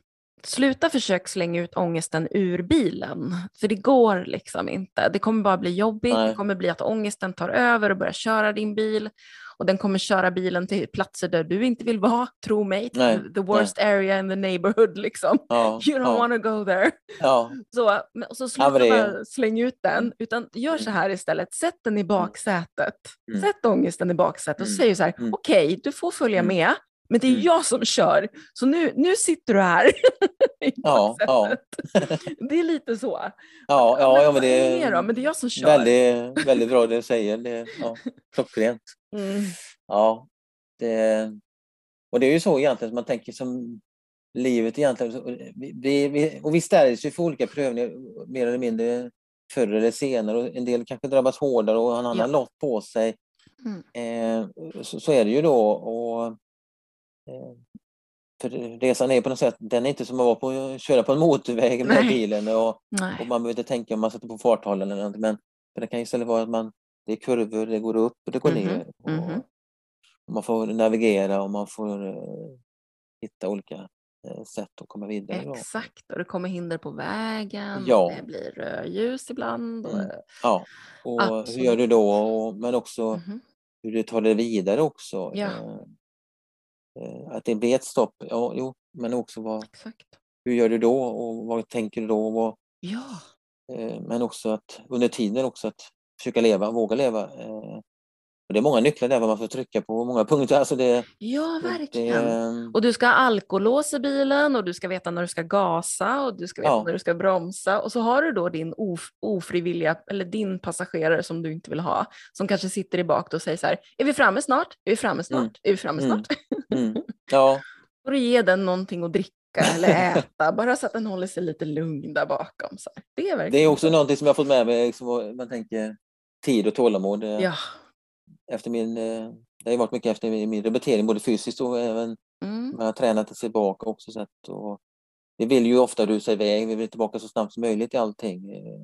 sluta försök slänga ut ångesten ur bilen, för det går liksom inte. Det kommer bara bli jobbigt, Nej. det kommer bli att ångesten tar över och börjar köra din bil och den kommer köra bilen till platser där du inte vill vara, tro mig, Nej. the worst Nej. area in the neighborhood liksom. Ja, you don't ja. wanna go there. Ja. Så, så sluta bara släng ut den, utan gör så mm. här istället, sätt den i mm. baksätet. Mm. Sätt ångesten i baksätet och mm. säg så här, mm. okej, okay, du får följa mm. med, men det är jag som kör, så nu, nu sitter du här. ja, ja. det är lite så. Ja, ja, ja men, det är, men det är jag som kör. Väldigt, väldigt bra det du säger. Det, ja, klockrent. Mm. Ja, det, och det är ju så egentligen som man tänker som livet egentligen. Vi, vi, och vi ställs ju för olika prövningar mer eller mindre förr eller senare. Och en del kanske drabbas hårdare och har en annan ja. lott på sig. Mm. Eh, så, så, är det ju då. Och, eh, för resan är på något sätt, den är inte som att vara på, köra på en motorväg med Nej. bilen och, och, man behöver inte tänka om man sätter på farthållaren eller något. Men det kan istället vara att man det är kurvor, det går upp och det går mm -hmm. ner. Och, mm -hmm. Man får navigera och man får uh, hitta olika eh, sätt att komma vidare. Exakt, och det kommer hinder på vägen, Ja. det blir rödljus ibland. Och, Mm. Ja, och hur Absolut. gör du då? Och, men också Mhm. hur du tar det vidare också. Ja. Eh, eh, Att det blir ett stopp, ja, jo, men också vad, Exakt. hur gör du då och vad tänker du då? Vad, Ja, eh, men också att under tiden också att försöka leva, våga leva. eh, Och det är många nycklar där vad man får trycka på, många punkter. Alltså det, ja det, verkligen. Och du ska ha alkolås i bilen och du ska veta när du ska gasa och du ska veta Ja. när du ska bromsa. Och så har du då din of ofrivilliga, eller din passagerare som du inte vill ha, som kanske sitter i bak och säger så här, är vi framme snart? Är vi framme snart? Mm. Är vi framme Mm. snart? mm, ja, Får du ge den någonting att dricka eller äta, bara så att den håller sig lite lugn där bakom. Så här. Det är verkligen det är också så. någonting som jag har fått med mig, liksom, man tänker tid och tålamod. eh, Ja. Efter min, eh, det har varit mycket efter min, rehabilitering, både fysiskt och även Mm. man har tränat sig tillbaka också. Så att, och vi vill ju ofta rusa iväg, vi vill tillbaka så snabbt som möjligt i allting. eh,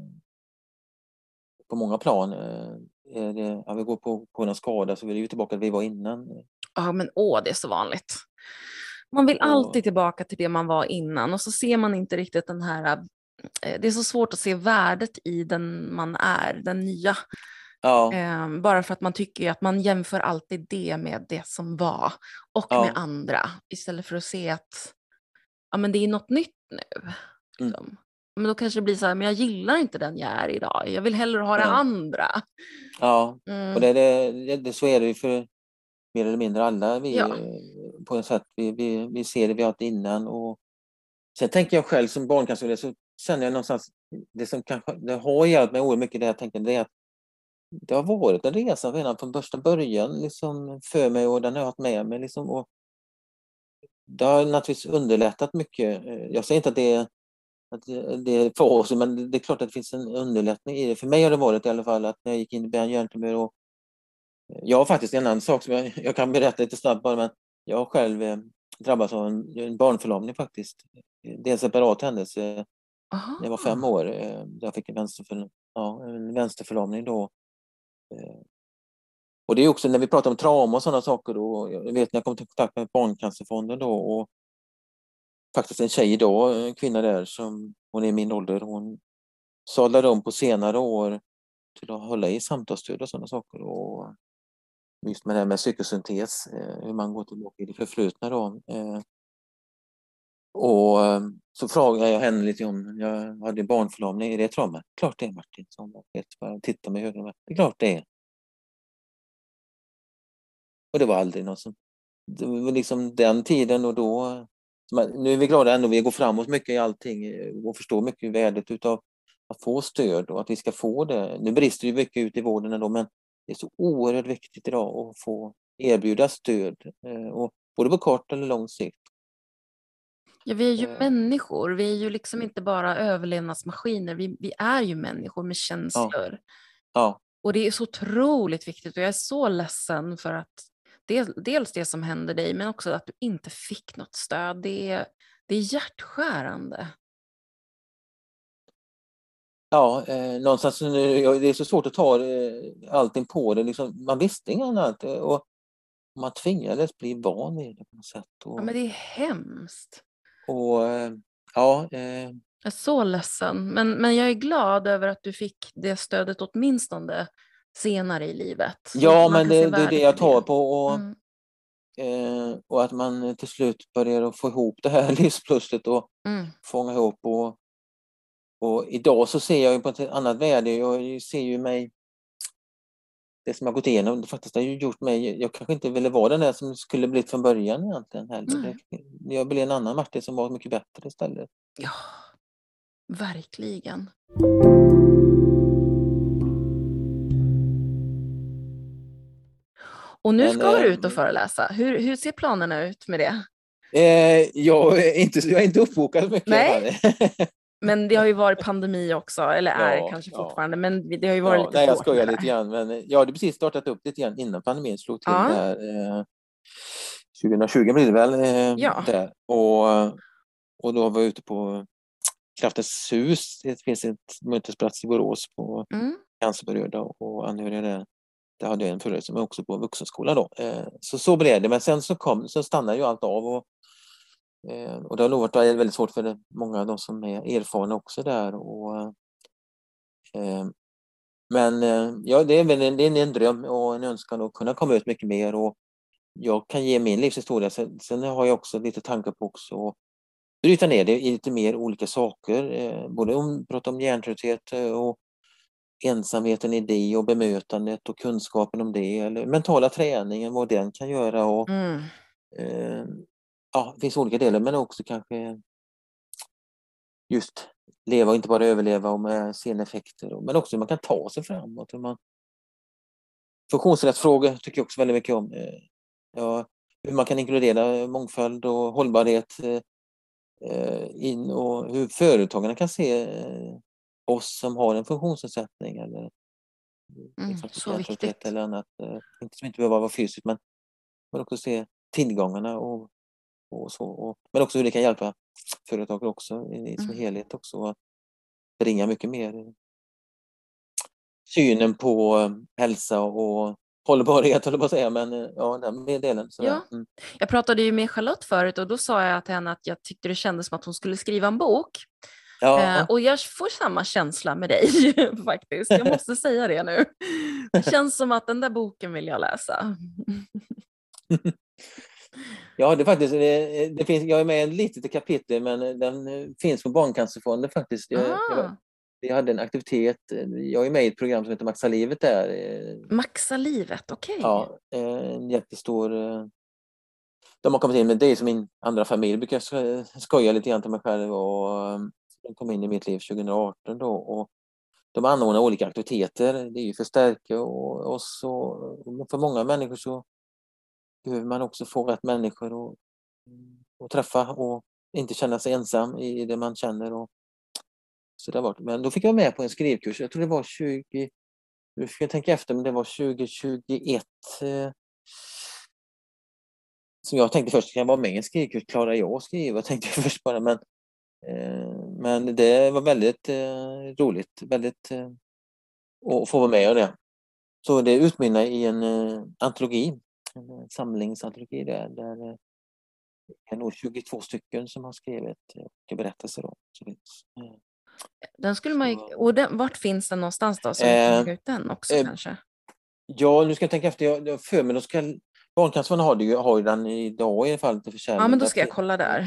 På många plan. är det, ja, vi går på, på en skada så vill vi ju tillbaka där vi var innan. Ja, men åh, det är så vanligt. Man vill alltid tillbaka till det man var innan och så ser man inte riktigt den här... eh, Det är så svårt att se värdet i den man är, den nya. Ja, Eh, bara för att man tycker att man jämför alltid det med det som var och Ja. med andra istället för att se att ja, men det är något nytt nu. Mm. Liksom. Men då kanske det blir så här, men jag gillar inte den jag är idag. Jag vill hellre ha det Nej. andra. ja. Mm. och det, det, det, så är det ju för mer eller mindre alla vi, Ja. eh, på ett sätt. Vi, vi, vi ser det vi har haft innan. Och sen tänker jag själv som barncancervårdare så känner jag någonstans, det som kanske det har hjälpt mig oerhört mycket det jag tänker, det är att det har varit en resa redan från första början liksom, för mig och den har jag haft med mig. Liksom, och det har naturligtvis underlättat mycket. Eh, jag säger inte att det är, att det är för oss, men det är klart att det finns en underlättning i det. För mig har det varit i alla fall att när jag gick in i Björn hjärntumör och eh, jag har faktiskt en annan sak som jag, jag kan berätta lite snabbt bara, men jag har själv eh, drabbats av en, en barnförlamning faktiskt. Det är en separat händelse Aha. när jag var fem år. Eh, jag fick en, vänsterför, ja, en vänsterförlamning då. Eh. Och det är också när vi pratar om trauma och sådana saker. Då, jag vet när jag kom i kontakt med Barncancerfonden då och faktiskt en tjej idag, en kvinna där som hon är i min ålder, hon sadlade om på senare år till att hålla i samtalsstöd och sådana saker. Och just med det här med psykosyntes, eh, hur man går tillbaka i det förflutna då. Och så frågade jag henne lite om, jag hade barnförlamning, är det trauma? Klart det är Martin, sa hon. Vet bara, Titta med ögonen. Det är klart det är. Och det var aldrig något som... Det var liksom den tiden och då... Nu är vi glada ändå, vi går framåt mycket i allting eh, och förstår mycket värdet utav att få stöd och att vi ska få det. Nu brister det mycket ut i vården ändå, men det är så oerhört viktigt idag att få erbjuda stöd, eh, och både på kort eller lång sikt. Ja, vi är ju Eh. människor, vi är ju liksom inte bara överlevnadsmaskiner, vi, vi är ju människor med känslor. Ja, Och det är så otroligt viktigt och jag är så ledsen för att del, dels det som hände dig men också att du inte fick något stöd. Det är, det är hjärtskärande. ja eh, någonstans, det är så svårt att ta eh, allting på det. Liksom, man visste inget annat eh, och man tvingades bli van vid det på något sätt. Och, Ja, men det är hemskt. Och ja, eh, Jag är så ledsen, men, men jag är glad över att du fick det stödet åtminstone senare i livet. Ja men det, det är det jag tar på. Och, Mm. eh, och att man till slut börjar få ihop det här livspusslet och Mm. fånga ihop. Och, och idag så ser jag ju på ett annat värde. Jag ser ju mig det som jag gått igenom, det faktiskt har ju gjort mig, jag kanske inte ville vara den där som skulle blivit från början egentligen heller. Det, jag blev en annan Martin som var mycket bättre istället. Ja, verkligen. Och nu Men, ska du eh, ut och föreläsa. Hur, hur ser planerna ut med det? Eh, jag, är inte, jag är inte uppbokad mycket. Nej. Men det har ju varit pandemi också, eller är Ja, kanske ja. fortfarande, men det har ju varit Ja, lite nej, jag skojar lite grann. Men eh, jag hade precis startat upp lite grann innan pandemin slog till Ja. där. Eh, 2020 blir det väl. Eh, Ja. där. Och, och då var jag ute på Kraftens hus. Det finns ett mötesplats i Borås på Mm. cancerberörda och anhöriga där. Där hade jag en föreläsning, men också på vuxenskola då. Eh, så så blev det. Men sen så, kom, så stannade ju allt av. Och och det har nog varit väldigt svårt för många av de som är erfarna också där. Och, eh, men eh, ja, det är väl en, det är en dröm och en önskan att kunna komma ut mycket mer och jag kan ge min livshistoria. Sen, sen har jag också lite tankar på också att bryta ner det i lite mer olika saker. Både om, prata om hjärntrötthet och ensamheten i det och bemötandet och kunskapen om det eller mentala träningen, vad den kan göra. Och, mm. eh, ja, det finns olika delar men också kanske just leva och inte bara överleva och med seneffekter men också hur man kan ta sig framåt. Hur man... Funktionsrättsfrågor tycker jag också väldigt mycket om. Eh, ja, hur man kan inkludera mångfald och hållbarhet eh, in och hur företagarna kan se eh, oss som har en funktionsnedsättning eller mm, så viktigt. eller annat. Inte som inte behöver vara fysiskt men, men också se tillgångarna och och så. Och, men också hur det kan hjälpa företag också i, som mm. helhet också att bringa mycket mer synen på eh, hälsa och hållbarhet, höll på att säga, men eh, ja, den delen. Ja. Mm. Jag pratade ju med Charlotte förut och då sa jag till henne att jag tyckte det kändes som att hon skulle skriva en bok. Ja. Eh, och jag får samma känsla med dig faktiskt, jag måste säga det nu. Det känns som att den där boken vill jag läsa. Ja, det faktiskt, det, det finns, jag är med i ett litet kapitel men den finns på Barncancerfonden faktiskt. Jag, jag, ah. jag, hade en aktivitet, jag är med i ett program som heter Maxa livet där. Maxa livet, okej. Okay. Ja, en jättestor... De har kommit in med det som min andra familj, brukar jag skoja lite grann till mig själv och de kom in i mitt liv 2018 då. Och de anordnar olika aktiviteter, det är ju för att stärka oss och för många människor så behöver man också få rätt människor att, att träffa och inte känna sig ensam i det man känner. Och, så det var, men då fick jag med på en skrivkurs, jag tror det var 20, nu ska jag tänka efter, men det var 2021 eh, som jag tänkte först, kan jag vara med i en skrivkurs? Klarar jag att skriva? Tänkte jag först bara, men, eh, men det var väldigt eh, roligt, väldigt eh, att få vara med om det. Så det utmynnade i en eh, antologi samlingsantologi där, där det är nog 22 stycken som har skrivit eh, berättelser. Då, så finns. Eh, den skulle man och den, vart finns den någonstans då? Så eh, ut den också eh, kanske? Ja, nu ska jag tänka efter. Jag, jag för mig, ska, Barncancerfonden har, ju, har ju den idag i alla fall till försäljning. Ja, men då ska jag kolla där.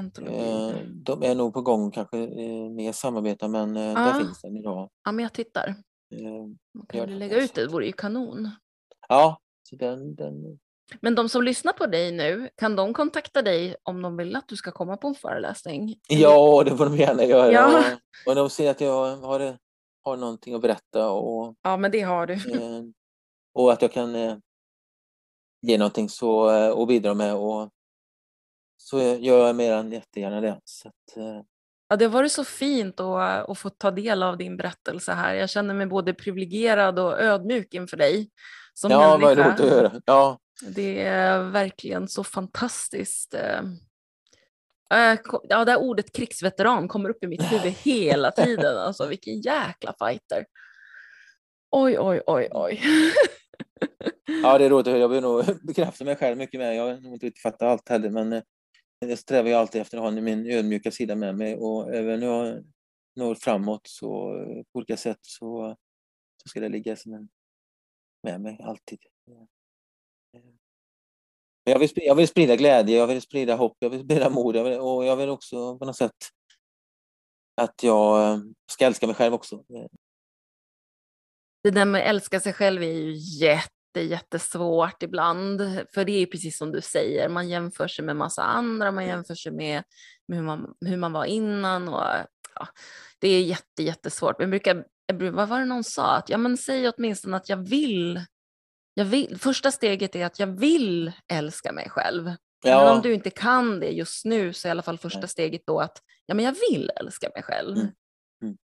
Eh, de är nog på gång kanske eh, mer samarbeta, men eh, där finns den idag. Ja, men jag tittar. Eh, Man kan ju lägga ut det, det vore ju kanon. Ja, så den, den... Men de som lyssnar på dig nu, kan de kontakta dig om de vill att du ska komma på en föreläsning? Ja, det får de gärna göra. Ja. Och de ser att jag har, har någonting att berätta. Och, ja, men det har du. Eh, och att jag kan eh, ge någonting så, eh, och bidra med. Och, så gör jag mer än jättegärna det. Så att, Ja, det har varit så fint att, att få ta del av din berättelse här. Jag känner mig både privilegierad och ödmjuk inför dig som ja, människa. Vad roligt att höra. Ja. Det är verkligen så fantastiskt. Eh, eh, ja, det här ordet krigsveteran kommer upp i mitt huvud hela tiden. Alltså vilken jäkla fighter. Oj, oj, oj, oj. Ja, det är roligt. Jag vill nog bekräfta mig själv mycket mer. Jag har nog inte riktigt fattat allt heller, men eh, jag strävar ju alltid efter att ha min ödmjuka sida med mig och även när jag når framåt så på olika sätt så, så ska det ligga som en med mig alltid. Jag vill, jag vill sprida glädje, jag vill sprida hopp, jag vill sprida mod jag vill, och jag vill också på något sätt att jag eh, ska älska mig själv också. Det där med att älska sig själv är ju jätte, jättesvårt ibland. För det är precis som du säger, man jämför sig med massa andra, man jämför sig med, med hur, man, hur man var innan. Och, ja, det är jätte, jättesvårt. Men brukar vad var det någon sa? Att, ja, men säg åtminstone att jag vill, jag vill. Första steget är att jag vill älska mig själv. Ja. Men om du inte kan det just nu så är i alla fall första steget då att ja, men jag vill älska mig själv. Mm. Mm.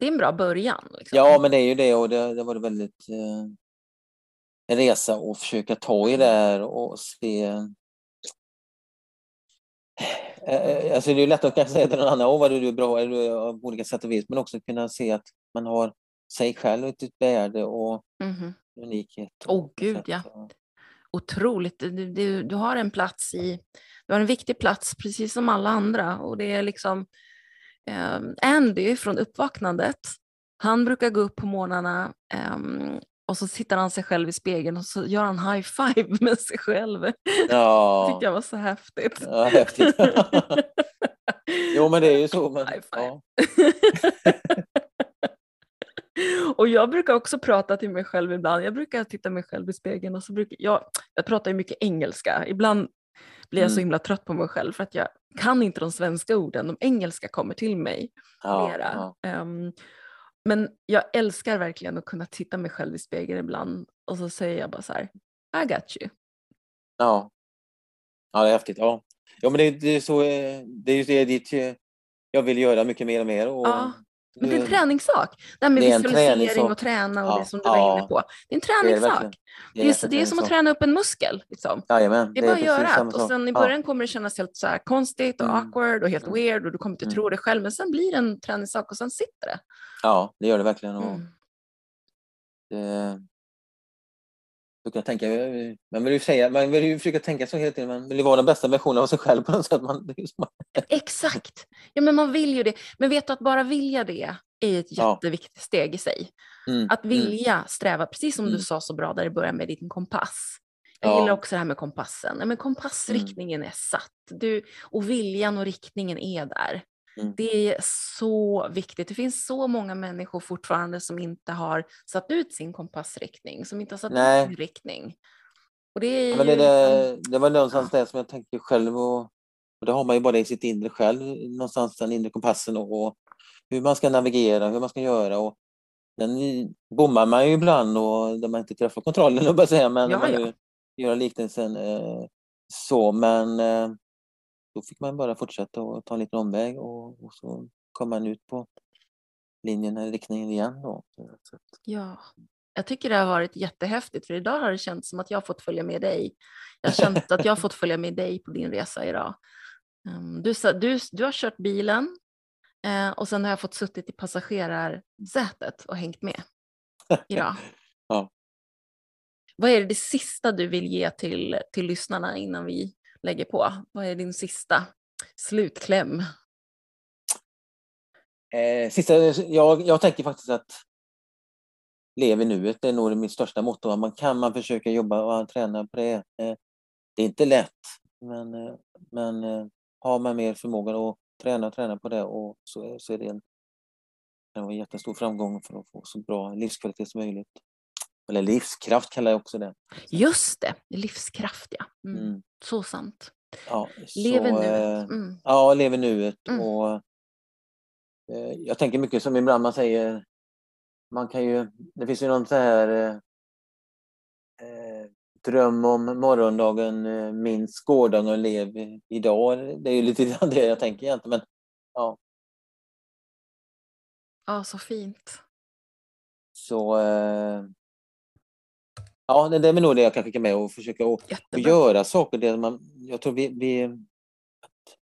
Det är en bra början. Liksom. Ja, men det är ju det och det, det var väldigt eh, en resa att försöka ta i det här och se Eh, eh, alltså det är lätt att kanske säga till någon annan, åh vad du är bra eller på olika sätt och vis, men också kunna se att man har sig själv och ett värde och mm. unikhet. Åh oh, gud ja. Otroligt. Du, du, du, har en plats i Du har en viktig plats, precis som alla andra. Och det är liksom eh, Andy från uppvaknandet. Han brukar gå upp på morgnarna eh, och så tittar han sig själv i spegeln och så gör han high five med sig själv. Ja. Det tyckte jag var så häftigt. Ja, häftigt. jo, men det är ju så. Men, High five. ja. och jag brukar också prata till mig själv ibland. Jag brukar titta mig själv i spegeln och så brukar jag, jag pratar ju mycket engelska. Ibland blir jag så Mm. himla trött på mig själv för att jag kan inte de svenska orden. De engelska kommer till mig Ja, mera. ja. Ehm, men jag älskar verkligen att kunna titta mig själv i spegeln ibland och så säger jag bara så här, I got you. Ja. ja, det är häftigt. Ja, ja men det, det är så, eh, det är ju det dit eh, jag vill göra mycket mer och mer. Och Ja, Men det är en det- träningssak. Det här med Det är visualisering träningssak. och träna och Ja, det som du var ja. inne på. Det är en det är det träningssak. verkligen. Det är, det är som att träningssak. träna upp en muskel. Liksom. Jajamän, Det är bara att göra. Och sen i Ja. början kommer det kännas helt så konstigt och Mm. awkward och helt Mm. weird och du kommer inte Mm. tro det själv. Men sen blir det en träningssak och sen sitter det. Ja, det gör det verkligen. Mm. det, du kan tänka, man vill ju säga, man vill ju försöka tänka så hela tiden, man vill ju vara den bästa versionen av sig själv på något sätt. Man, som, Exakt. Ja, men man vill ju det. Men vet du att bara vilja det är ett Ja. jätteviktigt steg i sig. mm, Att vilja sträva, precis som du Mm. sa så bra där i början med din kompass. Jag Ja. gillar också det här med kompassen. Men kompassriktningen är satt. Du, och viljan och riktningen är där. Mm. Det är så viktigt. Det finns så många människor fortfarande som inte har satt ut sin kompassriktning, som inte har satt Nej. ut sin riktning. Och det är Ja, men det, ju liksom- det, det var någonstans det som jag tänkte själv och, och det har man ju bara i sitt inre själv, någonstans den inre kompassen och, och hur man ska navigera, hur man ska göra och den bommar man ju ibland och där man inte träffar kontrollen och bara säga men Ja, ja. nu gör liknelsen eh, så men eh, då fick man bara fortsätta och ta en liten omväg och, och så kom man ut på linjen eller riktningen igen då. Ja, jag tycker det har varit jättehäftigt för idag har det känts som att jag fått följa med dig. Jag har känt att jag har fått följa med dig på din resa idag. Um, Du, du, du har kört bilen eh, och sen har jag fått suttit i passagerarsätet och hängt med idag. Ja. Vad är det sista du vill ge till, till lyssnarna innan vi lägger på? Vad är din sista slutkläm? Eh, sista, jag, jag tänker faktiskt att lev i nuet, det är nog mitt största motto. Man kan man försöka jobba och träna på det. Eh, det är inte lätt, men, eh, men eh, har man mer förmåga att träna och träna på det och så, är- så är det en, en jättestor framgång för att få så bra livskvalitet som möjligt. Eller livskraft kallar jag också det. Just det, livskraft ja. Mm. Mm. Så sant. Ja, Lev i så, nuet. eh, Mm. Ja, lev i nuet. Mm. Och, eh, jag tänker mycket som ibland man säger, man kan ju, det finns ju någon så här eh, eh, dröm om morgondagen, eh, minns gårdagen och lev idag. Det är ju lite grann det jag tänker egentligen. Men ja, Ja, så fint. så eh, ja, det det är nog det jag kan skicka med och försöka och, och göra saker där man, jag tror vi, vi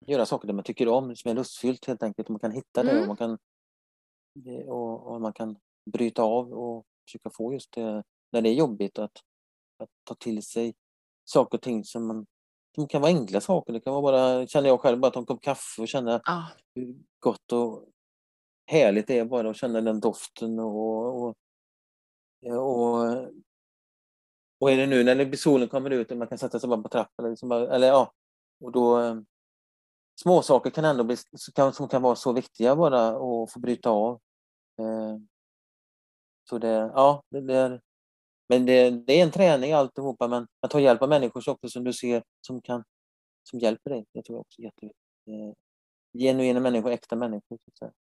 att göra saker där man tycker om, som är lustfyllt helt enkelt. Och man kan hitta det och Mm. man kan, och, och man kan bryta av och försöka få just det när det är jobbigt att, att ta till sig saker och ting som, man, som kan vara enkla saker. Det kan vara bara, känner jag själv, bara ta en kopp kaffe och känna Ja, hur gott och härligt det är bara att känna den doften och, och, och, och är det nu när solen kommer ut och man kan sätta sig bara på trappan eller, liksom bara, eller ja, och då eh, små saker kan ändå bli, kan, som kan vara så viktiga bara att få bryta av. Eh, så det, ja, det, det är, men det, det är en träning alltihopa, men att ta hjälp av människor också som du ser som kan, som hjälper dig. Det tror jag också är jätteviktigt. Eh, genuina människor, äkta människor. Så att säga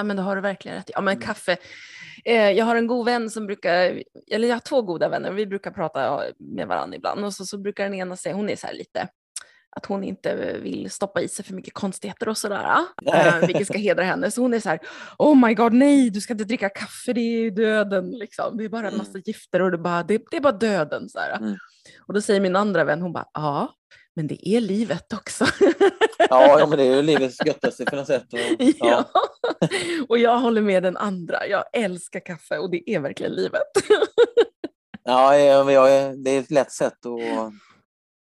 ja, men det har du verkligen rätt. Ja, men Mm. kaffe. Eh, jag har en god vän som brukar, eller jag har två goda vänner, vi brukar prata med varandra ibland och så, så brukar den ena säga, hon är så här lite, att hon inte vill stoppa i sig för mycket konstigheter och sådär, äh, vilket ska hedra henne. Så hon är så här, oh my god nej, du ska inte dricka kaffe, det är ju döden liksom. Det är bara en massa gifter och det är bara, det, det är bara döden. Så. Mm. Och då säger min andra vän, hon bara, ja, men det är livet också. Ja, ja, men det är ju livets göttaste på något sätt. Och, Ja. ja. och jag håller med den andra. Jag älskar kaffe och det är verkligen livet. Ja, jag, det är ett lätt sätt att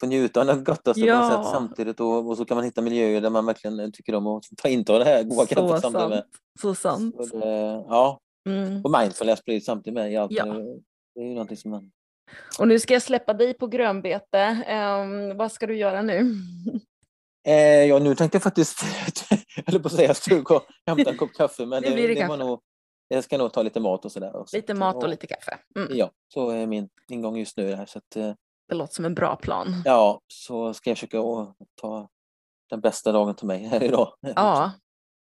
få njuta av det gottaste på Ja. något sätt samtidigt och, och så kan man hitta miljöer där man verkligen tycker om att ta inta det här goda kaffet samtidigt med. Så sant. Så det, ja, Mm. och mindfulness blir samtidigt med i allt. Ja. Det, det är ju någonting som man... Och nu ska jag släppa dig på grönbete. Ehm, vad ska du göra nu? Eh, ja, nu tänkte jag faktiskt, jag höll på att säga, stug och hämta en kopp kaffe, men det, det det, var kaffe. nog, jag ska nog ta lite mat och sådär. Lite mat och lite kaffe. Mm. Ja, så är min ingång just nu. Här, så att, eh, Det låter som en bra plan. ja, så ska jag försöka ta den bästa dagen till mig här idag. Ja,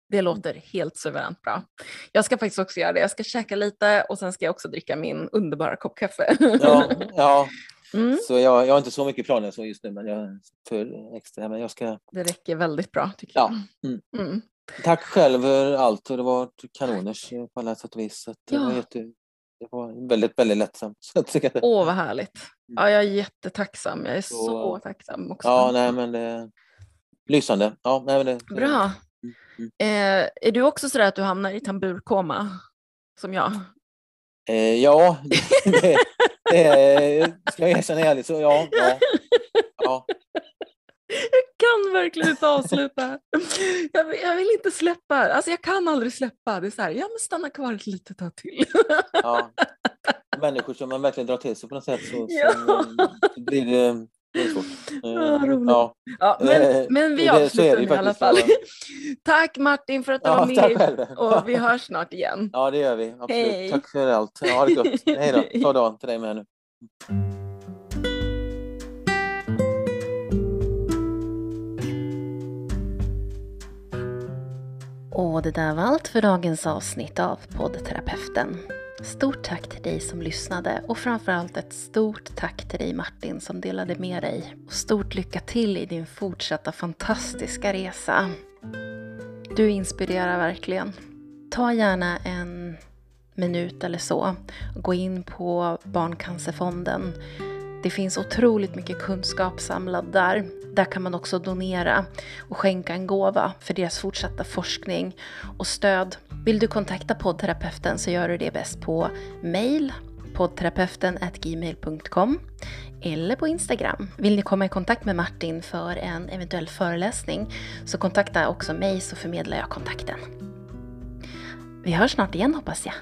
det låter helt suveränt bra. Jag ska faktiskt också göra det. Jag ska käka lite och sen ska jag också dricka min underbara kopp kaffe. Ja, ja, Mm, så jag, jag har inte så mycket planer så just nu, men jag för extra. Men jag ska... det räcker väldigt bra tycker Ja, jag. mm. Mm. Tack själv för allt och det var kanoners på alla sätt och vis. Att det, var Ja. jätte, det var väldigt, väldigt lättsamt. Åh, vad härligt. Ja, jag är jättetacksam. Jag är så, Så- tacksam också. ja, nej, men det, lysande. Ja, nej, men det- Bra. Eh, är du också sådär att du hamnar i tamburkoma? Som jag? Eh, ja, det, det ska jag erkänna ärligt. Så ja, ja, ja. Jag kan verkligen inte avsluta. Jag, vill- jag vill inte släppa. Alltså jag kan aldrig släppa. Det är så här, ja men stanna kvar ett litet tag till. ja. Människor som man verkligen drar till sig på något sätt så, Ja. så blir det, det är svårt. Eh, Ja, roligt. ja, Ja, men, Eh, men vi så avslutar nu i alla fall. så- Tack Martin för att du ja, var med. Och vi hörs snart igen. Ja, det gör vi. Absolut. Hej. Tack för allt. Ja, det gott. Hej då. Ta dagen till dig med nu. Och det där var allt för dagens avsnitt av poddterapeuten. Stort tack till dig som lyssnade och framförallt ett stort tack till dig Martin som delade med dig. Och stort lycka till i din fortsatta fantastiska resa. Du inspirerar verkligen. Ta gärna en minut eller så och gå in på Barncancerfonden. Det finns otroligt mycket kunskap samlad där. Där kan man också donera och skänka en gåva för deras fortsatta forskning och stöd. Vill du kontakta poddterapeuten så gör du det bäst på mail poddterapeuten gmail.com eller på Instagram. Vill ni komma i kontakt med Martin för en eventuell föreläsning så kontakta också mig så förmedlar jag kontakten. Vi hörs snart igen hoppas jag.